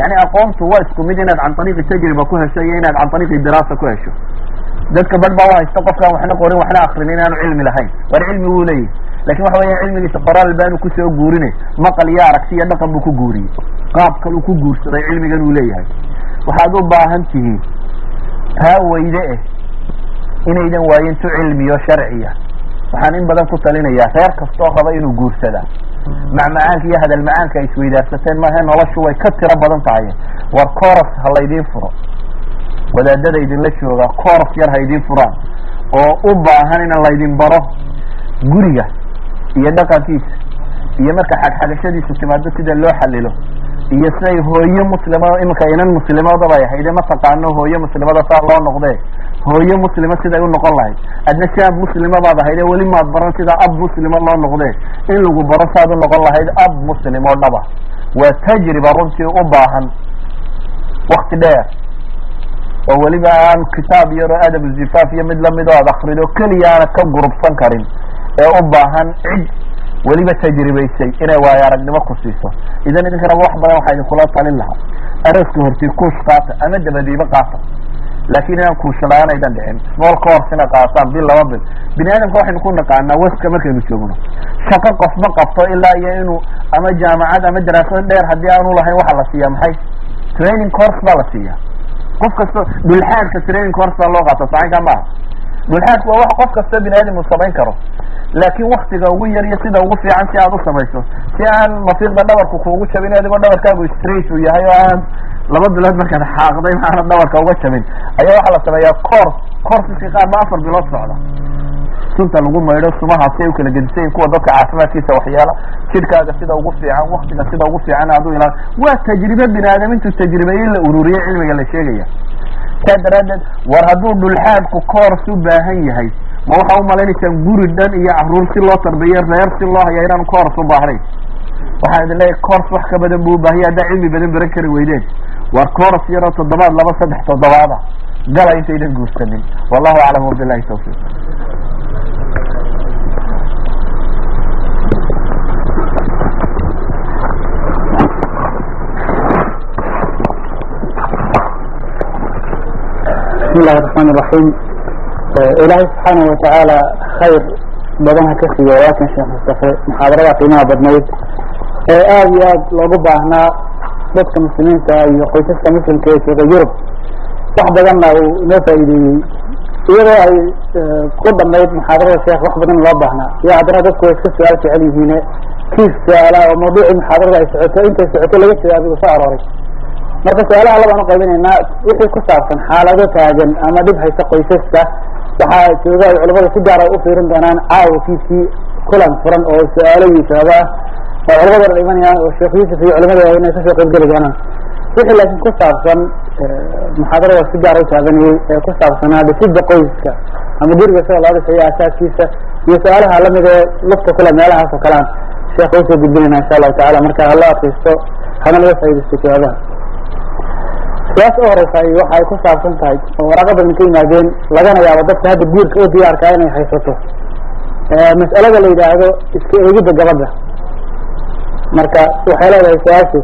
yani aqoontu waa isku mid inaad can ariiqi tajriba ku hesho iyo inaad can ariiqi diraasa ku hesho dadka badh baa uhaysta qofkaan waxna qorin waxna akrin inaanu cilmi lahayn war cilmi wuu leeyahy laakiin waxa weya cilmigiisa qoraal baanu ku soo guurine maqal iyo aragti iyo dhaqan buu ku guuriyey qaab kaluu ku guursaday cilmigan uu leeyahay waxaad u baahan tihiin taa weyde eh inaydan waayintu cilmiyo sharciya waxaan in badan ku talinayaa reer kastoo raba inuu guursadaa macmacaanka iyo hadal macaanka ay isweydaarsateen maahe noloshu way ka tiro badan tahay. War coros ha laydiin furo. Wadaadada idinla jooga coros yar ha idiin furaan. Oo u baahan in laydin baro guriga iyo dhaqankiisa iyo marka xagxagashadiisu timaado sida loo xalilo iyo siday hooyo muslima iminka inan muslimadaba ay ahayde mataqaano hooyo muslimada saa loo noqdee hooyo muslima siday u noqon lahayd. Adna si ab muslima baad ahayde weli maad baran sidaa ab muslima loo noqdee. In lagu baro saad u noqon lahayd ab muslim oo dhaba. Waa tajriba runtii u baahan wakti dheer. Oo weliba aan kitaab yaroo adab zifaaf iyo mid la mid oo aad akrido keliya aana ka gurubsan karin ee u baahan cid weliba tajribaysay inay waayo aragnimo ku siiso. Idan idinkanaba wax badan waxaa idinkula talin lahaa. Arooska hortii kuush qaata ama dabadiiba qaata laakin inaan kuushalaan aydan dhicin small course ina qaataan bil laba bil bini aadamka waxaynu ku naqaanaa weska markaynu joogno shaqo qof ma qabto ilaa iyo inuu ama jaamacad ama daraasado dheer haddii aanu lahayn waxaa la siiyaa maxay training course baa la siiyaa qof kasto dhulxaadka training course baa loo qaata saxinka maaha dhulxaadku waa wax qof kasta bini aadam uu samayn karo laakin waktiga ugu yar iyo sida ugu fiican si aad u samayso si aan mafiiqda dhabarku kuugu jabin adigoo dhabarkaagu straight uu yahay oo aan laba bilood markaad xaaqday maana dhabarka uga jabin ayaa waxaa la sameeyaa course courseska qaar ma afar bilood socda sunta lagu maydho sumaha si ay u kala gedisayin kuwa dadka caafimaadkiisa waxyaala jidhkaaga sida ugu fiican waktiga sida ugu fiican aad u ilaan waa tajribe bini aadam intuu tajribeeye in la ururiye cilmiga la sheegaya. Saa daraaddeed war hadduu dhulxaadku course u baahan yahay ma waxaa umalaynaysaa guri dhan iyo carruur si loo tarbiye reer si loo haya inaanu course u baahnayn. Waxaan idin leeyahay course wax ka badan buu ubaahiya haddaa cilmi badan baran kari weydeen war course yaroo toddobaad laba saddex toddobaada gala intaydan guursanin wallahu aclam wabilahi tawfiiq بسم الله الرحمن الرحيم إلهي سبحانه وتعالى خير بدنها كسي ولكن شيخ مصطفى محاضرة قيمة بدنيد آد ياد لوgu baahnaa dadka muslimiinta iyo qoysaska muslimka ee jooga yurub. Wax badanna uu inoo faa'iideeyey. Iyadoo ay ku dhamayd muxaadarada sheekh wax badan loo baahnaa. Iyo haddana dadku way iska su'aal jecel yihiin kiis su'aala oo mawduucii muxaadarada ay socoto intay socoto laga jawaabi uu soo arooray. Marka su'aalaha labaan uqaybinaynaa wixii ku saabsan xaalado taagan ama dhib haysta qoysaska waxaa jooga ay culamada si gaara u fiirin doonaan caawakiisii kulan furan oo su'aalo iyo jawaabo ah oo culamada dhan imanayaan oo sheekh yuusuf iyo culamada waaweyn ay ka soo qaybgeli doonaan wixii laakiin ku saabsan muxaadarada si gaara u ee ku saabsanaa dhisidda qoyska ama guriga sida loo dhisayo asaaskiisa iyo su'aalaha la mid ee lufta kule meelahaas oo kalean sheekha u soo gudbinayna insha allahu tacala marka hala akristo hana laga faaidaysto jawaabaha. Su'aasha u horeysa waxa ay ku saabsan tahay oo waraaqo badan ka yimaadeen lagana yaabo dadka hadda guurka u diyaarkaa inay haysato. Mas'alada la yidhaahdo iska eegidda gabadha marka waxay leedahay su'aashu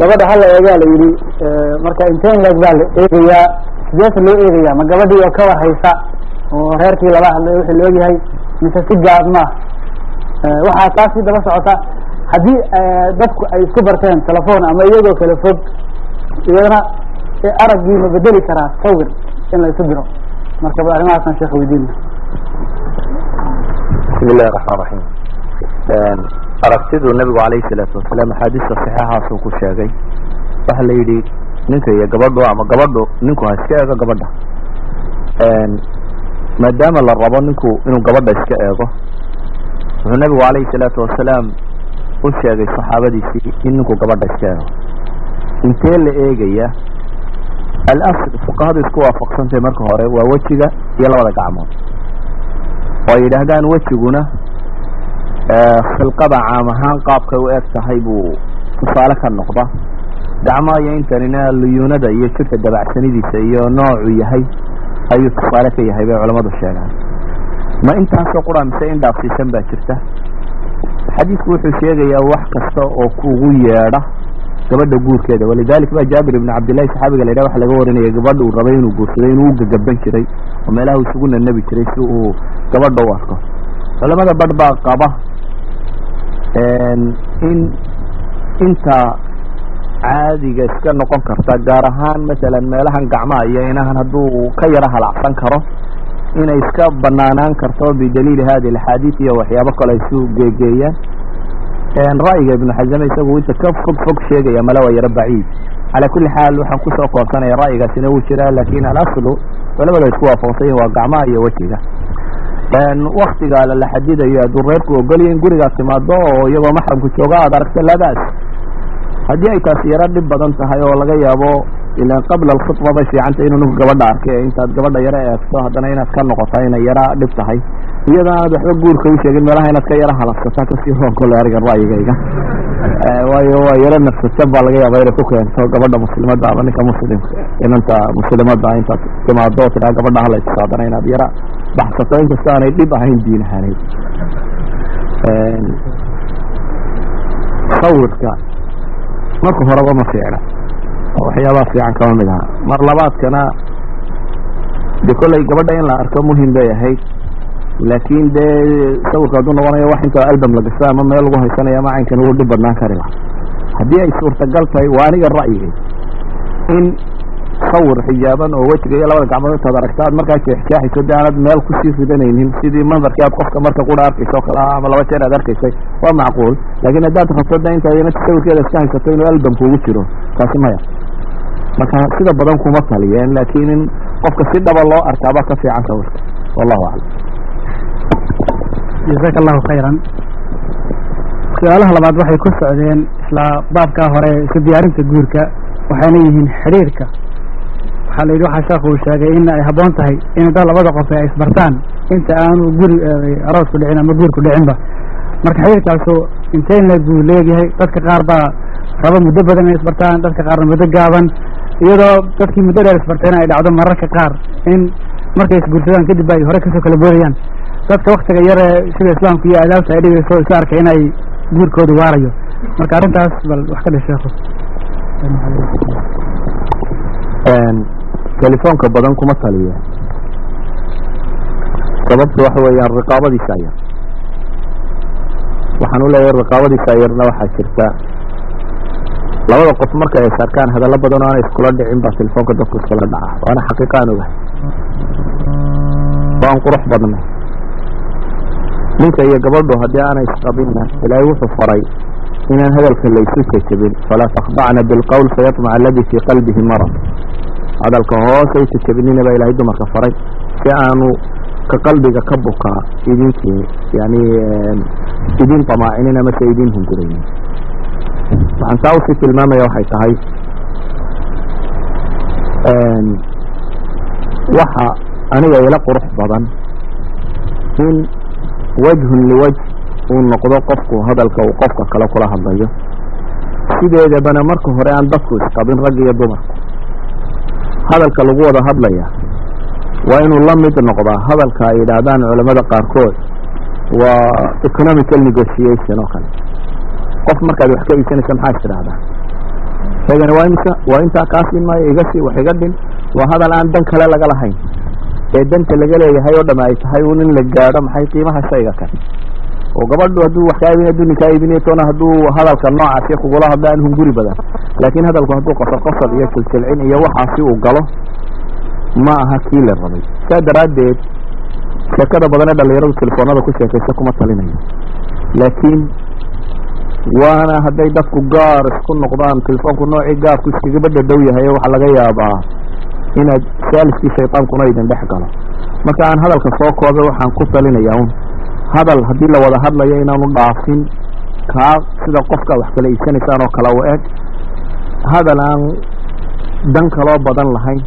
gabadha hala eegaa la yidhi marka inteen leeg baa la eegayaa sideesa loo eegayaa ma gabadhii oo kawa haysa oo reerkii lala hadlay wixii la ogyahay mise si gaadma waxaa taasii daba socota haddii dadku ay isku barteen telefoon ama iyagoo kala fog iyadana araggii ma bedeli karaa sawir in la isu diro. Marka bal arrimahaasaan sheekha weydiina bismi illahi raxmaan raxiim aragtidu nabigu calayhi salaatu wasalaam axaadiista saxiixaasuu ku sheegay. Waxa la yidhi ninka iyo gabadhu ama gabadhu ninku ha iska eego gabadha. Maadaama la rabo ninku inuu gabadha iska eego wuxuu nabigu calayhi salaatu wasalaam u sheegay saxaabadiisii in ninku gabadha iska eego. Intee la eegaya? Alasl fuqahadu isku waafaqsantahay marka hore waa wejiga iyo labada gacmood. Oo ay yidhaahdaan wejiguna khilqada caam ahaan qaabkay u eg tahay buu tusaale ka noqda. Gacmaha iyo intanina luyuunada iyo jirka dabacsanidiisa iyo noocu yahay ayuu tusaale ka yahay bay culamadu sheegaan. Ma intaasoo qura mise in dhaafsiisan baa jirta? Xadiisku wuxuu sheegayaa wax kasta oo kugu yeedha gabadha guurkeeda. Walidalik ba jaabir ibn cabdillahi saxaabiga la yidhah waxa laga warinaya gabadha uu rabay inuu guursaday inuu u gagaban jiray oo meelaha isugu nanabi jiray si uu gabadha u arko. Culamada badh baa qaba in inta caadiga iska noqon karta gaar ahaan masalan meelahan gacmaha iyo inahan hadduu ka yaro halacsan karo inay iska banaanaan karto bidaliili hadi axaadiid iyo waxyaabo kale ay isu geegeeyaan. Ra'yiga ibnu xasame isagu inta ka fog fog sheegaya male waa yaro baciid. Calaa kulli xaal waxaan ku soo koobsanaya ra'yigaasina wuu jiraa laakiin alaslu culamada isku waafaqsan yihiin waa gacmaha iyo wejiga waktiga la xadidayo hadduu reerku ogolya in gurigaa timaado oo iyagoo maxramku jooga aad aragta labaas haddii ay taasi yaro dhib badan tahay oo laga yaabo ilan qabla alkhutba bay fiicanta inuu ninku gabadha arkay intaad gabadha yaro eegto haddana inaad ka noqota inay yaro dhib tahay. Iyadoo aanad waxba guurka u sheegin meelaha inaad ka yaro halafsataa ka sii roon kole arigan ra'yigayga waayo waa yaro nafsatan baa laga yaaba inay ku keento gabadha muslimadda ama ninka muslimka inanta muslimadda intaad timaado oo tidhaa gabadha hala iska haddana inaad yaro baxsato inkasta aanay dhib ahayn diin ahaaneyd sawirka marka horeba ma fiicna. Oo waxyaabaha fiican kama mid aha. Mar labaadkana de kolley gabadha in la arko muhiim bay ahayd. Laakin dee sawirka hadduu noqonayo wax intoo albam la gasta ama meel lagu haysanayo ama caynkan wuu dhib badnaan kari laha haddii ay suurtagal tahay waa aniga ra'yigay in sawir xijaaban oo wejiga iyo labada gacmood intaad aragta aad markaa jeexjeexayso de aanad meel ku sii ridanaynin sidii mandarkii aad qofka marka qura arkaysa o kale. Ah ama laba jeer aad arkaysay waa macquul. Laakin haddaad rabto de intaad inanta sawirkeeda iska haysato inuu albamka ugu jiro. Taasi maya. Marka sida badan kuma taliyeen laakin in qofka si dhaba loo arkaaba ka fiican sawirka. Wallahu aclam. Jazaaka allahu khayran. Su'aalaha labaad waxay ku socdeen isla baabkaa hore isu diyaarinta guurka waxayna yihiin xidhiirka waxaa la yidhi waxaa sheekhu uu sheegay in ay habboon tahay in da labada qof ay isbartaan inta aanu guri aroosku dhicin ama guurku dhicinba. Marka xidhiirkaasu intee leeg buu leegyahay dadka qaar baa raba muddo badan inay isbartaan dadka qaarna muddo gaaban iyadoo dadkii muddo dheer isbartayna ay dhacdo mararka qaar in markay isguursadaan kadib ay hore ka soo kala boodayaan. Dadka waktiga yare sida islaamku iyo adaabta ay dhigayso isu arkay inay guurkooda waarayo. Marka arrintaas bal wax ka dhe sheekhu telefoonka badan kuma taliya sababtu waxa weeyaan riqaabadiisa ayar waxaan u leeyahay riqaabadiisa ayarna waxaa jirta. Labada qof marka ay sarkaan hadallo badan oo aanay iskula dhicin baa telefoonka dadku iskula dhaca waana xaqiiqa aan ogahay waan qurux badnay. Ninka iyo gabadhu haddii aanay isqabinna ilaahay wuxuu faray inaan hadalka laysu jejebin falaa takdacna bilqowl fayatmaca aladi fii qalbihi marad hadalka hoos ay jejebinina baa ilahay dumarka faray si aanu ka qalbiga ka bukaa idinkii yani idin damaacinin amase idin hunguraynin. Waxaan taa u sii tilmaamaya waxay tahay waxa aniga ila qurux badan in wajhun liwajh uu noqdo qofku hadalka uu qofka kale kula hadlayo. Sideedabana marka hore aan dadku isqabin rag iyo dumarku hadalka lagu wada hadlaya waa inuu la mid noqdaa hadalka ay yidhaahdaan culamada qaarkood waa economical negotiation oo kale. Qof markaad wax ka iibsanaysa maxaa tidhahdaa shaygani waa imisa? Waa intaa kaa siin maayo iga sii wax iga dhin waa hadal aan dan kale laga lahayn. Ee danta laga leeyahay oo dham ay tahay un in la gaadho maxay qiimaha shayga kale oo gabadhu hadduu wax kaa iibin toona hadduu hadalka noocaasi kugula hadla aan hunguri badan. Laakiin hadalku hadduu qosol qosol iyo jilsilcin iyo waxaasi uu galo ma aha kii la rabay. Saa daraaddeed sheekada badan ee dhalinyaradu telefoonada ku sheekaysa kuma talinayo. Laakiin waana hadday dadku gaar isku noqdaan telefoonku noocii gaarku iskagaba dhadhow yahay waxaa laga yaabaa inaad saaliskii shaytaankuna idin dhex galo. Marka aan hadalka soo koobay waxaan ku talinayaa un hadal haddii la wada hadlayo inaanu dhaafin kaa sida qofka wax kala iibsanaysaan oo kale u eg hadal aan dan kaloo badan lahayn.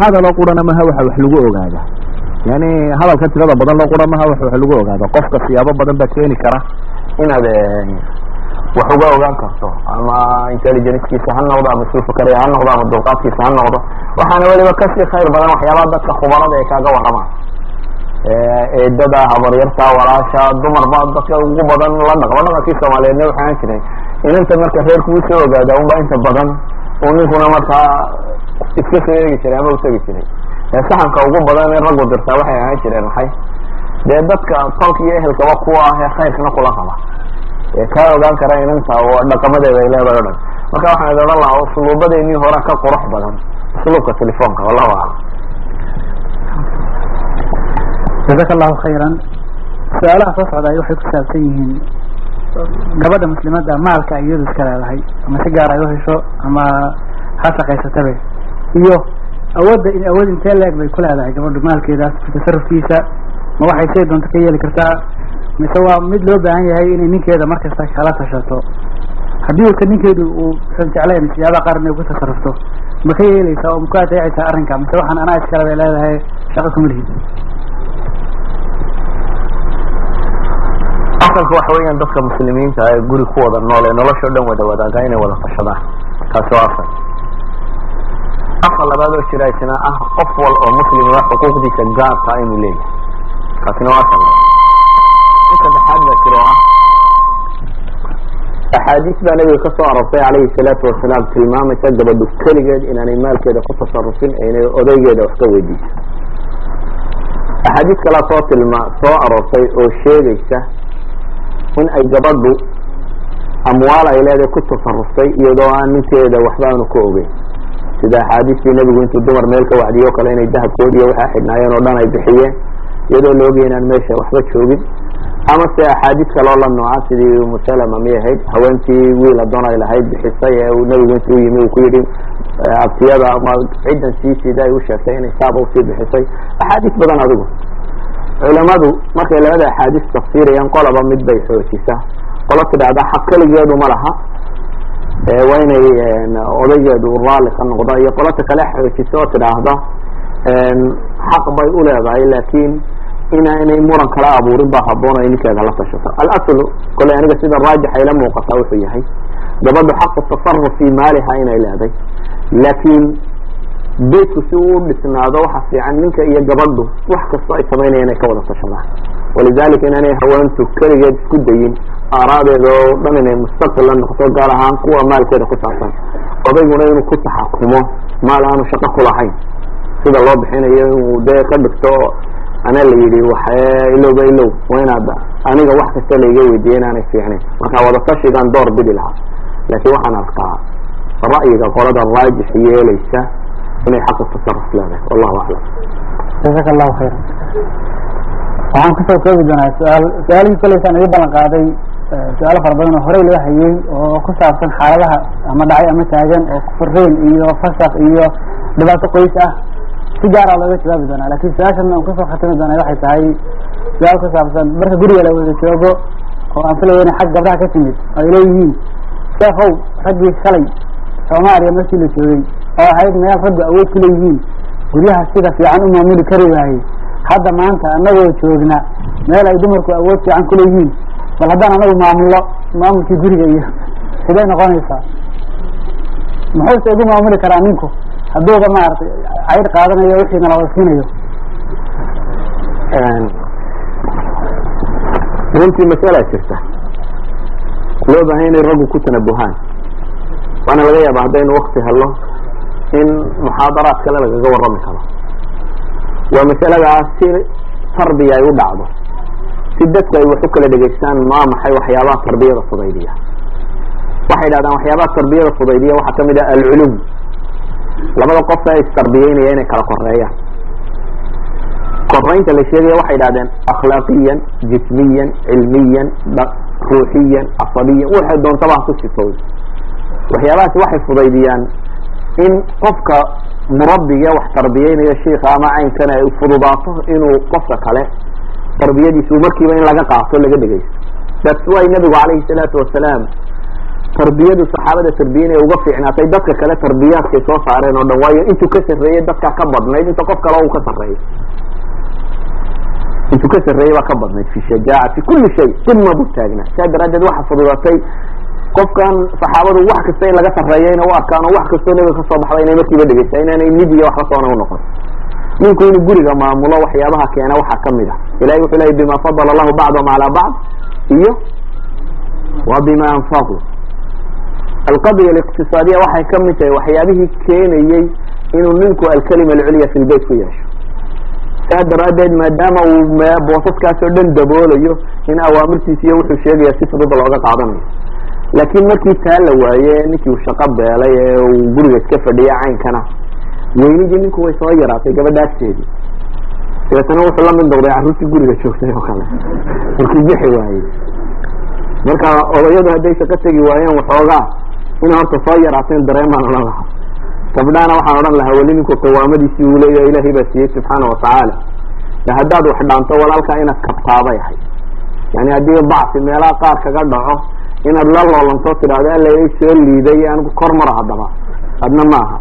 Hadaloo qurana maha waxa wax lagu ogaada. Yani hadalka tirada badan loo qura maha waxa wax lagu ogaada. Qofka siyaabo badan baa keeni kara inaad wax uga ogaan karto ama intelligencekiisa ha noqdo ama suu fakaraya ha noqdo ama dulqaadkiisa ha noqdo. Waxaana weliba ka sii khayr badan waxyaabaha dadka khubarada ee kaaga waramaan eedada habaryarta walaasha dumarba dadka ugu badan la dhaqmo dhaqankii soomaaliyeedna waxaa aan jiray inanta marka reerku u soo ogaada unba inta badan uu ninkuna markaa iska soo eegi jiray ama utegi jiray. Saxanka ugu badan ee raggu dirtaa waxay ahaan jireen maxay? Dee dadka tolka iyo ehelkaba kuwa ah ee khayrkana kula qaba kaa ogaan kara inanta oo dhaqamadeeda ay leedahay o dhan. Marka waxaan idin odhan lahaa usluubadeenii hore ka qurux badan. Usluubka telefoonka wallahu aclam jazaka allahu khayran. Su'aalaha soo socdaay waxay ku saabsan yihiin. Gabadha muslimadda maalka ay iyadu iska leedahay ama si gaar ay uhesho ama ha shaqaysatabe. Iyo awoodda in awood intee leeg bay ku leedahay gabadhu maalkeedaas tasarufkiisa ma waxay say doonto ka yeeli kartaa mise waa mid loo baahan yahay inay ninkeeda markasta kala tashato? Haddii uka ninkeedu uu usan jeclayn siyaabaha qaar inay ku tasarufto ma ka yeeleysaa oo ma ku adeecaysaa arrinka? Mise waxaan anaa iskale bay leedahay shaqo kuma lihid asalka waxa weeyaan dadka muslimiinta ee guri ku wada nool ee nolosha o dhan wada wadaaga inay wada tashadaan taasi waa asal asal labaad oo jira isna ah qof wal oo muslim waa xuquuqdiisa gaarka inuu leeyahay. Taasina waa asal in saddexaad baa jiro ah. Axaadiis baa nabiga ka soo arortay calayhi salaatu wasalaam tilmaamaysa gabadhu keligeed inaanay maalkeeda ku tasarufin ee inay odaygeeda wax ka weydiiso. Axaadiis kalaa soo tilma soo aroortay oo sheegaysa in ay gabadhu amwaal ay leedahay ku tasaruftay iyadoo aan ninkeeda waxba aanu ka ogeyn. Sida axaadiistii nebigu intuu dumar meel ka wacdiyo o kale inay dahabkoodi iyo waxaa xidhnaayeen oo dhan ay bixiyeen iyadoo la ogay inaan meesha waxba joogin. Ama se axaadiis kaloo la nooca sidii umusalama miyay ahayd haweentii wiil adoon ay lahayd bixisay ee uu nebigu intuu yimi uu ku yidhi abtiyada ama ciddan sii sida ay u sheegtay inay saaba u sii bixisay. Axaadiis badan adigu culamadu markay labada axaadiis tafsiirayaan qolaba mid bay xoojisa. Qolo tidhaahda xaq keligeedu ma laha. Waa inay odaygeedu raalli ka noqdo iyo qolota kale xoojisa oo tidhaahda xaq bay u leedahay laakin inaanay muran kala abuurin baa haboon ay ninkeeda la tashato alaslu koley aniga sida raajixa ila muuqataa wuxuu yahay gabadhu xaqu tasaruf fi maaliha inay leeday laakin beydku si uu dhisnaado waxa fiican ninka iyo gabadhu wax kastoo ay samaynaya inay ka wada tashadaan walidalika inaanay haweentu keligeed isku dayin aaraadeeda oo dhan inay mustaqil la noqoto gaar ahaan kuwa maalkeeda ku saabsan. Odayguna inuu ku taxakumo maal aanu shaqo ku lahayn. Sida loo bixinayo inuu dee ka dhigto anaa la yidhi wax ilowba ilow waa inaad aniga wax kasta laiga weydiiya inaanay fiicnayn. Marka wadatashigaan door bidi lahaa laakiin waxaan arkaa ra'yiga qolada raajix yeelaysa inay xaqu tasaruf leedahay wallahu aclam jazaka allahu khayra waxaan ku soo koobi doonaa su'aal su'aalihii koleysaan iga ballan qaaday su'aalo fara badan oo horey laga hayay oo ku saabsan xaaladaha ama dhacay ama taagan oo furiin iyo fasaq iyo dhibaato qoys ah. Si gaara looga jawaabi doonaa laakiin su'aashan aan ku soo khatimi doona waxay tahay su'aal ku saabsan marka guriga la wada joogo oo aan filayo inay xag gabdhaha ka timid oo ay leeyihiin sheekow raggii shalay soomaaliya markii la joogay oo ahayd meel raggu awood ku leeyihiin. Guryaha sida fiican u maamuli kari waayey. Hadda maanta anagoo joogna meel ay dumarku awood fiican ku leeyihiin. Bal haddaan anagu maamullo maamulkii guriga iyo siday noqonaysaa? Muxuuse igu maamuli karaa ninku? Hadduuba maaragtay cayr qaadanayo wixiina la wada siinayo runtii masalaa jirta loo baahay inay raggu ku tanabuhaan. Waana laga yaaba haddaynu wakti helo in muxaadaraad kale lagaga warrami karo. Waa masaladaas si tarbiya ay u dhacdo. Si dadku ay wax u kala dhegaystaan maa maxay waxyaabaha tarbiyada fudaydiya? Waxay dhahdaan waxyaabaha tarbiyada fudaydiya waxaa ka mid ah alculum. Labada qof ee istarbiyeynaya inay kala koreeyaan koraynta la sheegaya waxay dhahdeen akhlaaqiyan jismiyan cilmiyan ruuxiyan casabiyan waxay doontaba ku sifooy waxyaabahaasi waxay fudaydiyaan in qofka murabbiga wax tarbiyeynayo shiika ama caynkana ay fududaato inuu qofka kale tarbiyadiisu markiiba in laga qaato laga dhegaysto. That's why nabigu calayhi salaatu wasalaam tarbiyadu saxaabada tarbiyanay uga fiicnaatay dadka kale tarbiyaadkay soo saareen oo dhan. Waayo intuu ka sarreeyey dadkaa ka badnayd. Inta qof kale uu ka sarreeyo intuu ka sarreeyey baa ka badnayd. Fi shajaaca fi kulli shay qima buu taagnaa. Saa daraaddeed waxa fududatay qofkan saxaabadu wax kasta in laga sarreeyo inay u arkaan oo wax kastoo nabiga ka soo baxda inay markiiba dhegeysta inaanay mid iyo waxba soona unoqon ninku inuu guriga maamulo waxyaabaha keena waxaa ka mid ah. Ilahay wuxuu leeyay bima fadala allahu bacdahum calaa bacd iyo wa bima anfaquu alqadya aliqtisaadiya waxay ka mid tahay waxyaabihii keenayey inuu ninku alkalima alculya fi lbeyt ku yeesho. Saa daraaddeed maadaama uu boosaskaas oo dhan daboolayo in awaamirtiisa iyo wuxuu sheegaya si fudud looga qaadanayo laakiin markii taa la waaye ninkii uu shaqo beelay ee uu guriga iska fadhiya caynkana weynidii ninku way soo yaraatay gabadha agteedii dabeetana wuxuu la mid noqday carruurtii guriga joogtay oo kale. Markuu bixi waayey. Marka odayadu hadday shaqo tegi waayeen waxoogaa inay horta soo yaraateen dareemaan odhan lahaa. Gabdhahana waxaan odhan lahaa weli ninku qiwaamadiisii uu leeyahay ilaahay baa siiyey subxaana watacaala de haddaad wax dhaanto walaalkaa inaad kabtaabay ahay. Yani haddii bacsi meelaha qaar kaga dhaco inaad la loolanto tidhahdo alla soo liiday anigu kor mara haddaba. Adna maaha.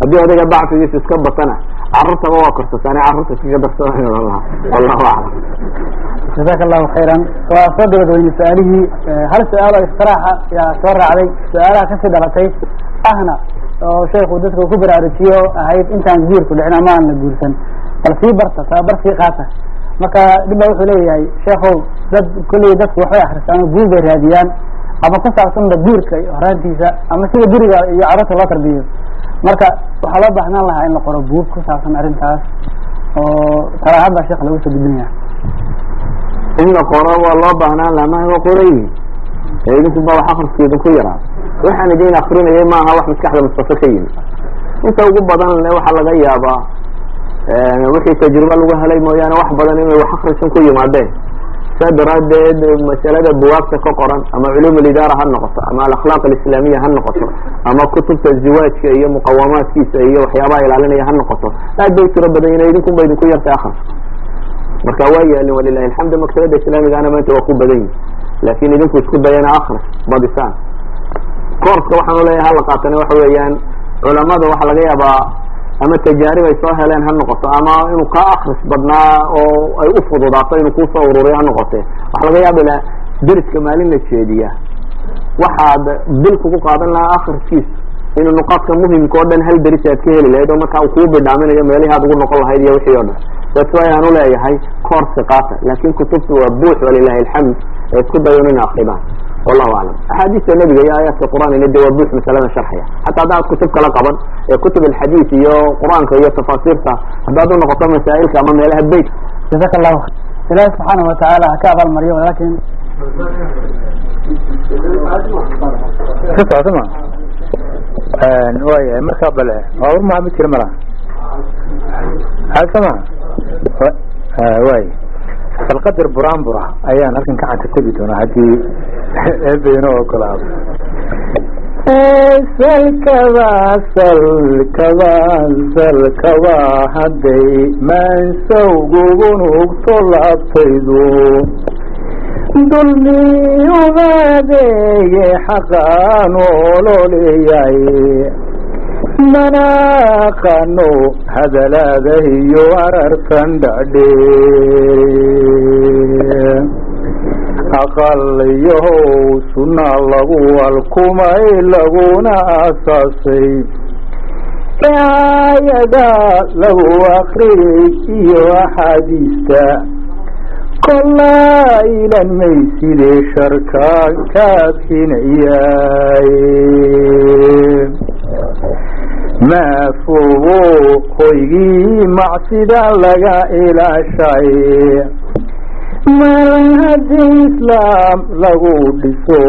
Haddii odayga bacsigiisa iska batana carruurtaba waa korsataan carruurta iskaga darsadaan odhan lahaa wallahu aclam. Jazaaka allahu khayran. Waa soo gabagabeyne su'aalihii hal su'aal oo istiraaxa yaa soo raacday. Su'aalaha ka sii dhalatay ahna oo sheekhu dadka ku baraarujiyo ahayd intaan guurku dhicin ama aan la guursan. Bal sii barta tababar sii qaata. Marka dhib ba wuxuu leeyahay sheekhow dad kolley dadku waxbay akristaan ama guur bay raadiyaan ama ku saabsanba guurka horaantiisa ama sida guriga iyo carruurta loo tarbiyo. Marka waxaa loo baahnaan lahaa in la qoro buug ku saabsan arrintaas oo talaahan baa sheekh lagu soo gudbinaya in la qoro waa loo baahnaan lahaa maha waa qorayihin ee idinku ba wax akriska idinku yaraa. Waxaan idin akrinayay maaha wax maskaxda mustafa ka yimi inta ugu badan waxaa laga yaabaa wixii tajriba lagu helay mooyaane wax badan inay wax akrisan ku yimaadeen saa daraadeed masalada buwaagta ka qoran ama culum alidaara ha noqoto ama alakhlaaq alislaamiya ha noqoto ama kutubta ziwaajka iyo muqawamaadkiisa iyo waxyaabaha ilaalinaya ha noqoto aad bay tiro badan yihiin idinkun ba idinku yartay akriska marka waa yaalin walilahi alxamdu maktabada islaamigana maanta waa ku badan yihiin laakin idinku isku dayana akris badisaan koorska waxaan uleeyahay hala qaatana waxa weeyaan culamada waxaa laga yaabaa ama tajaarib ay soo heleen ha noqoto. Ama inuu ka akris badnaa oo ay u fududaato inuu ku soo ururiyo ha noqote. Waxaa laga yaaba la deriska maalin la jeediya. Waxaad bil kugu qaadan lahaa akriskiis inuu nuqaadka muhimka oo dhan hal deris aad ka heli lahayd oo marka uu kuu bidhaaminayo meelihii aad ugu noqon lahayd iyo wixii o dhan. That's why aan uleeyahay koorska qaata laakin kutubta waa buux walilahi alxamd ee isku dayon in akridaan wallahu aclam axaadiista nebiga iyo aayaadka qur'aanina de waa buux masalada sharxaya xataa haddaad kutub kala qaban ee kutub alxadiid iyo qur'aanka iyo tafaasiirta haddaad u noqoto masaa'ilka ama meelaha beyt jazaaka allahu ilaahi subxaanahu watacaala ha ka abaal mariyo walakin ka socota ma wayahay markaa bale waawar maha ma jira mala halkama way alqadar buraanbura ayaan halkan gacanta tegi doonaa haddii eebayno ogolaado salkaba salkaba salkaba hadday maansawgugunugto laabtaydu dulmiyumadeeye xaqaan ololeyay manaqano hadalaada iyo arartan dhadhe aqalayahow sunna lagu alkumay laguna asaasay aayada lagu akriyay iyo axaadiista kolaa ilan mayside sharkaan kaabxinayay maafogo hoygii macsida laga ilaashay malan haddii islaam lagu dhiso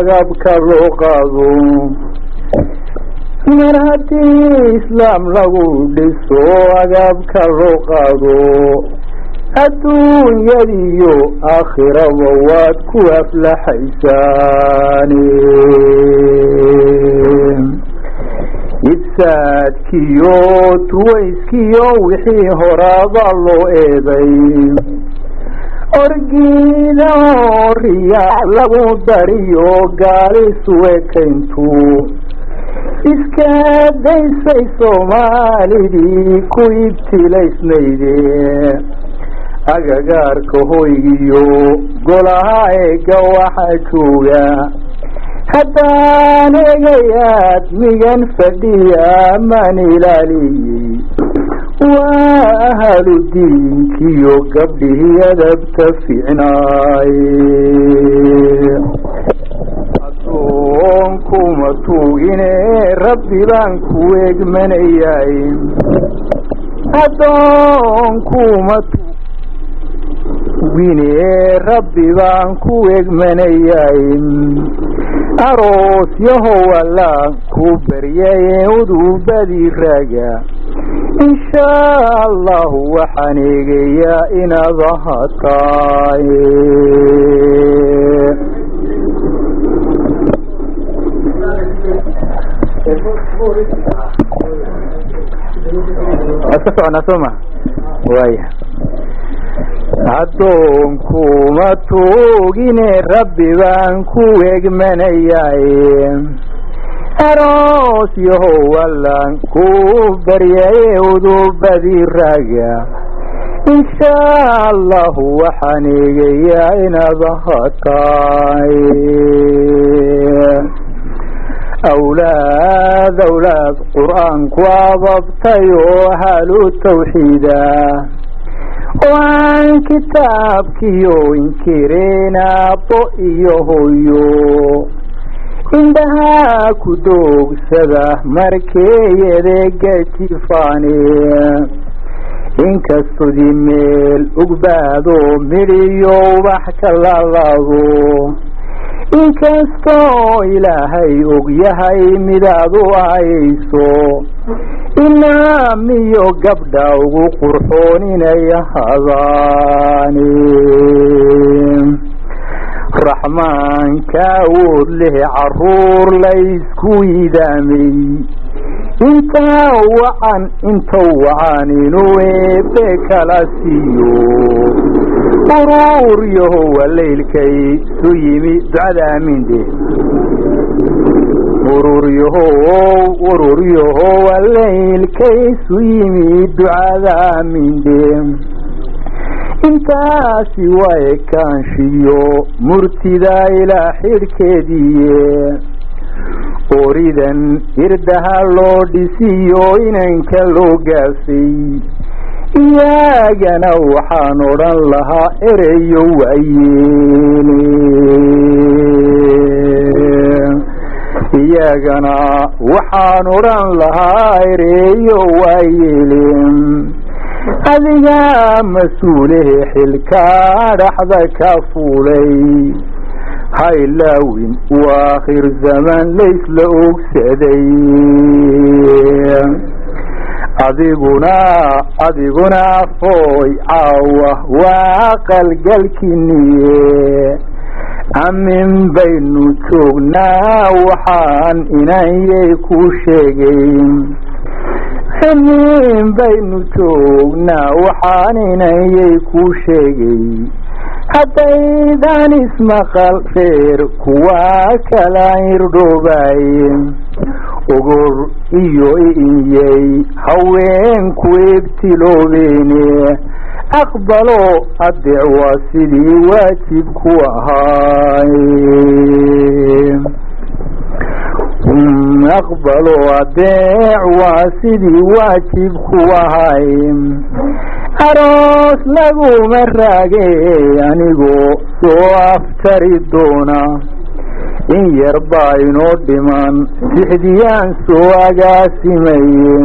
agabka loo qaado mar haddii islaam lagu dhiso agabka loo qaado adduunyadiyo aakhiraba waad ku aflaxaysaani ibsaadkiyo tuwayskiyo wixii horaaba loo eeday. Orgiida riyaax lagu dariyo gaalisu ekayntu iska daysay soomaalidii ku ibtilaysnayde agagaarka hoygiyo golaha eega waxaa jooga haddaan egayaad migan fadhiya maan ilaaliyey waa ahlu diinkiyo gabdhihii adabta fiicnaaye addoonkuma tuugine rabbi baan ku egmanayay addoonkuma tuugine rabbi baan ku egmanayay aroos yahow allaan ku baryaye udubadi raga inshaa allahu waxaan eegayaa inaad ahataay waad ka soconaa sooma waaya addoonkuma tuugine rabbi baan ku egmanayay aroos yahow allaan ku baryaye udubadi raga inshaa allahu waxaan eegayaa inaad ahataay awlaad awlaad qur'aanku ababtay oo halu tawxiida oo aan kitaabkiyo inkireen aabbo iyo hoyo. Indhahaa ku doogsada markeeyadeega jifaane inkastodii meel ugbaado midhiyo ubax ka lalado inkastoo ilaahay og yahay midaad u ahayso inaamiyo gabdha ugu qurxoon inay ahadaani. Raxmaanka awood leh carruur laysku idaamay intaa wacan intou wacan inuu eebe kala siiyo uruur yahowa laylkay su yimi ducada aamiinde urur yahow urur yahowa laylkay su yimi ducada aamiinde intaasi waa ekaanshiyo murtida ilaa xidhkeediiye oridan irdaha loo dhisiyo inanka loo gaafay iyagana waxaan odhan lahaa ereyo waayeele iyagana waxaan odhan lahaa ereyo waayeele adiga mas'uulehe xilkaa dhaxda ka fuulay haylaawin u aakhir zaman laysla ogsaday adiguna adiguna fooy caawa waa qalgalkiniye amin baynu joognaa waxaan inanyay ku sheegayn amin baynu joognaa waxaan inanyay ku sheegay haddaydan ismaqal reer kuwaa kala irdhoobay ogor iyo inyay haweenku ebtiloobeene aqbalo adeec waa sidii waajib ku ahaay aqbalo adeec waa sidii waajib ku ahay. Aroos laguma raage anigoo soo aftari doona in yar baa inoo dhiman sixdiyaan soo agaasimaye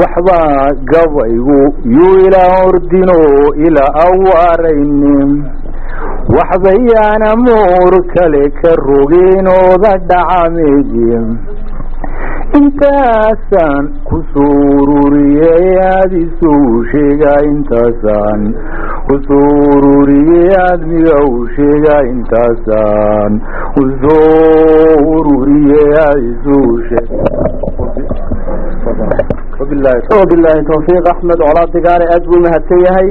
waxbaa gabaygu yuu ilaa ordino ilaa awaaraynin waxbayaana muur kale ka rogeenooda dhacameedi intaasaan ku soo ururiyey aada isuu sheegaa intaasaan ku soo ururiyey aadmiga u sheegaa intaasaan ku soo ururiyey aada isuu sheeg wabilaahi tawfiiq axmed colaad digaale aad buu mahadsan yahay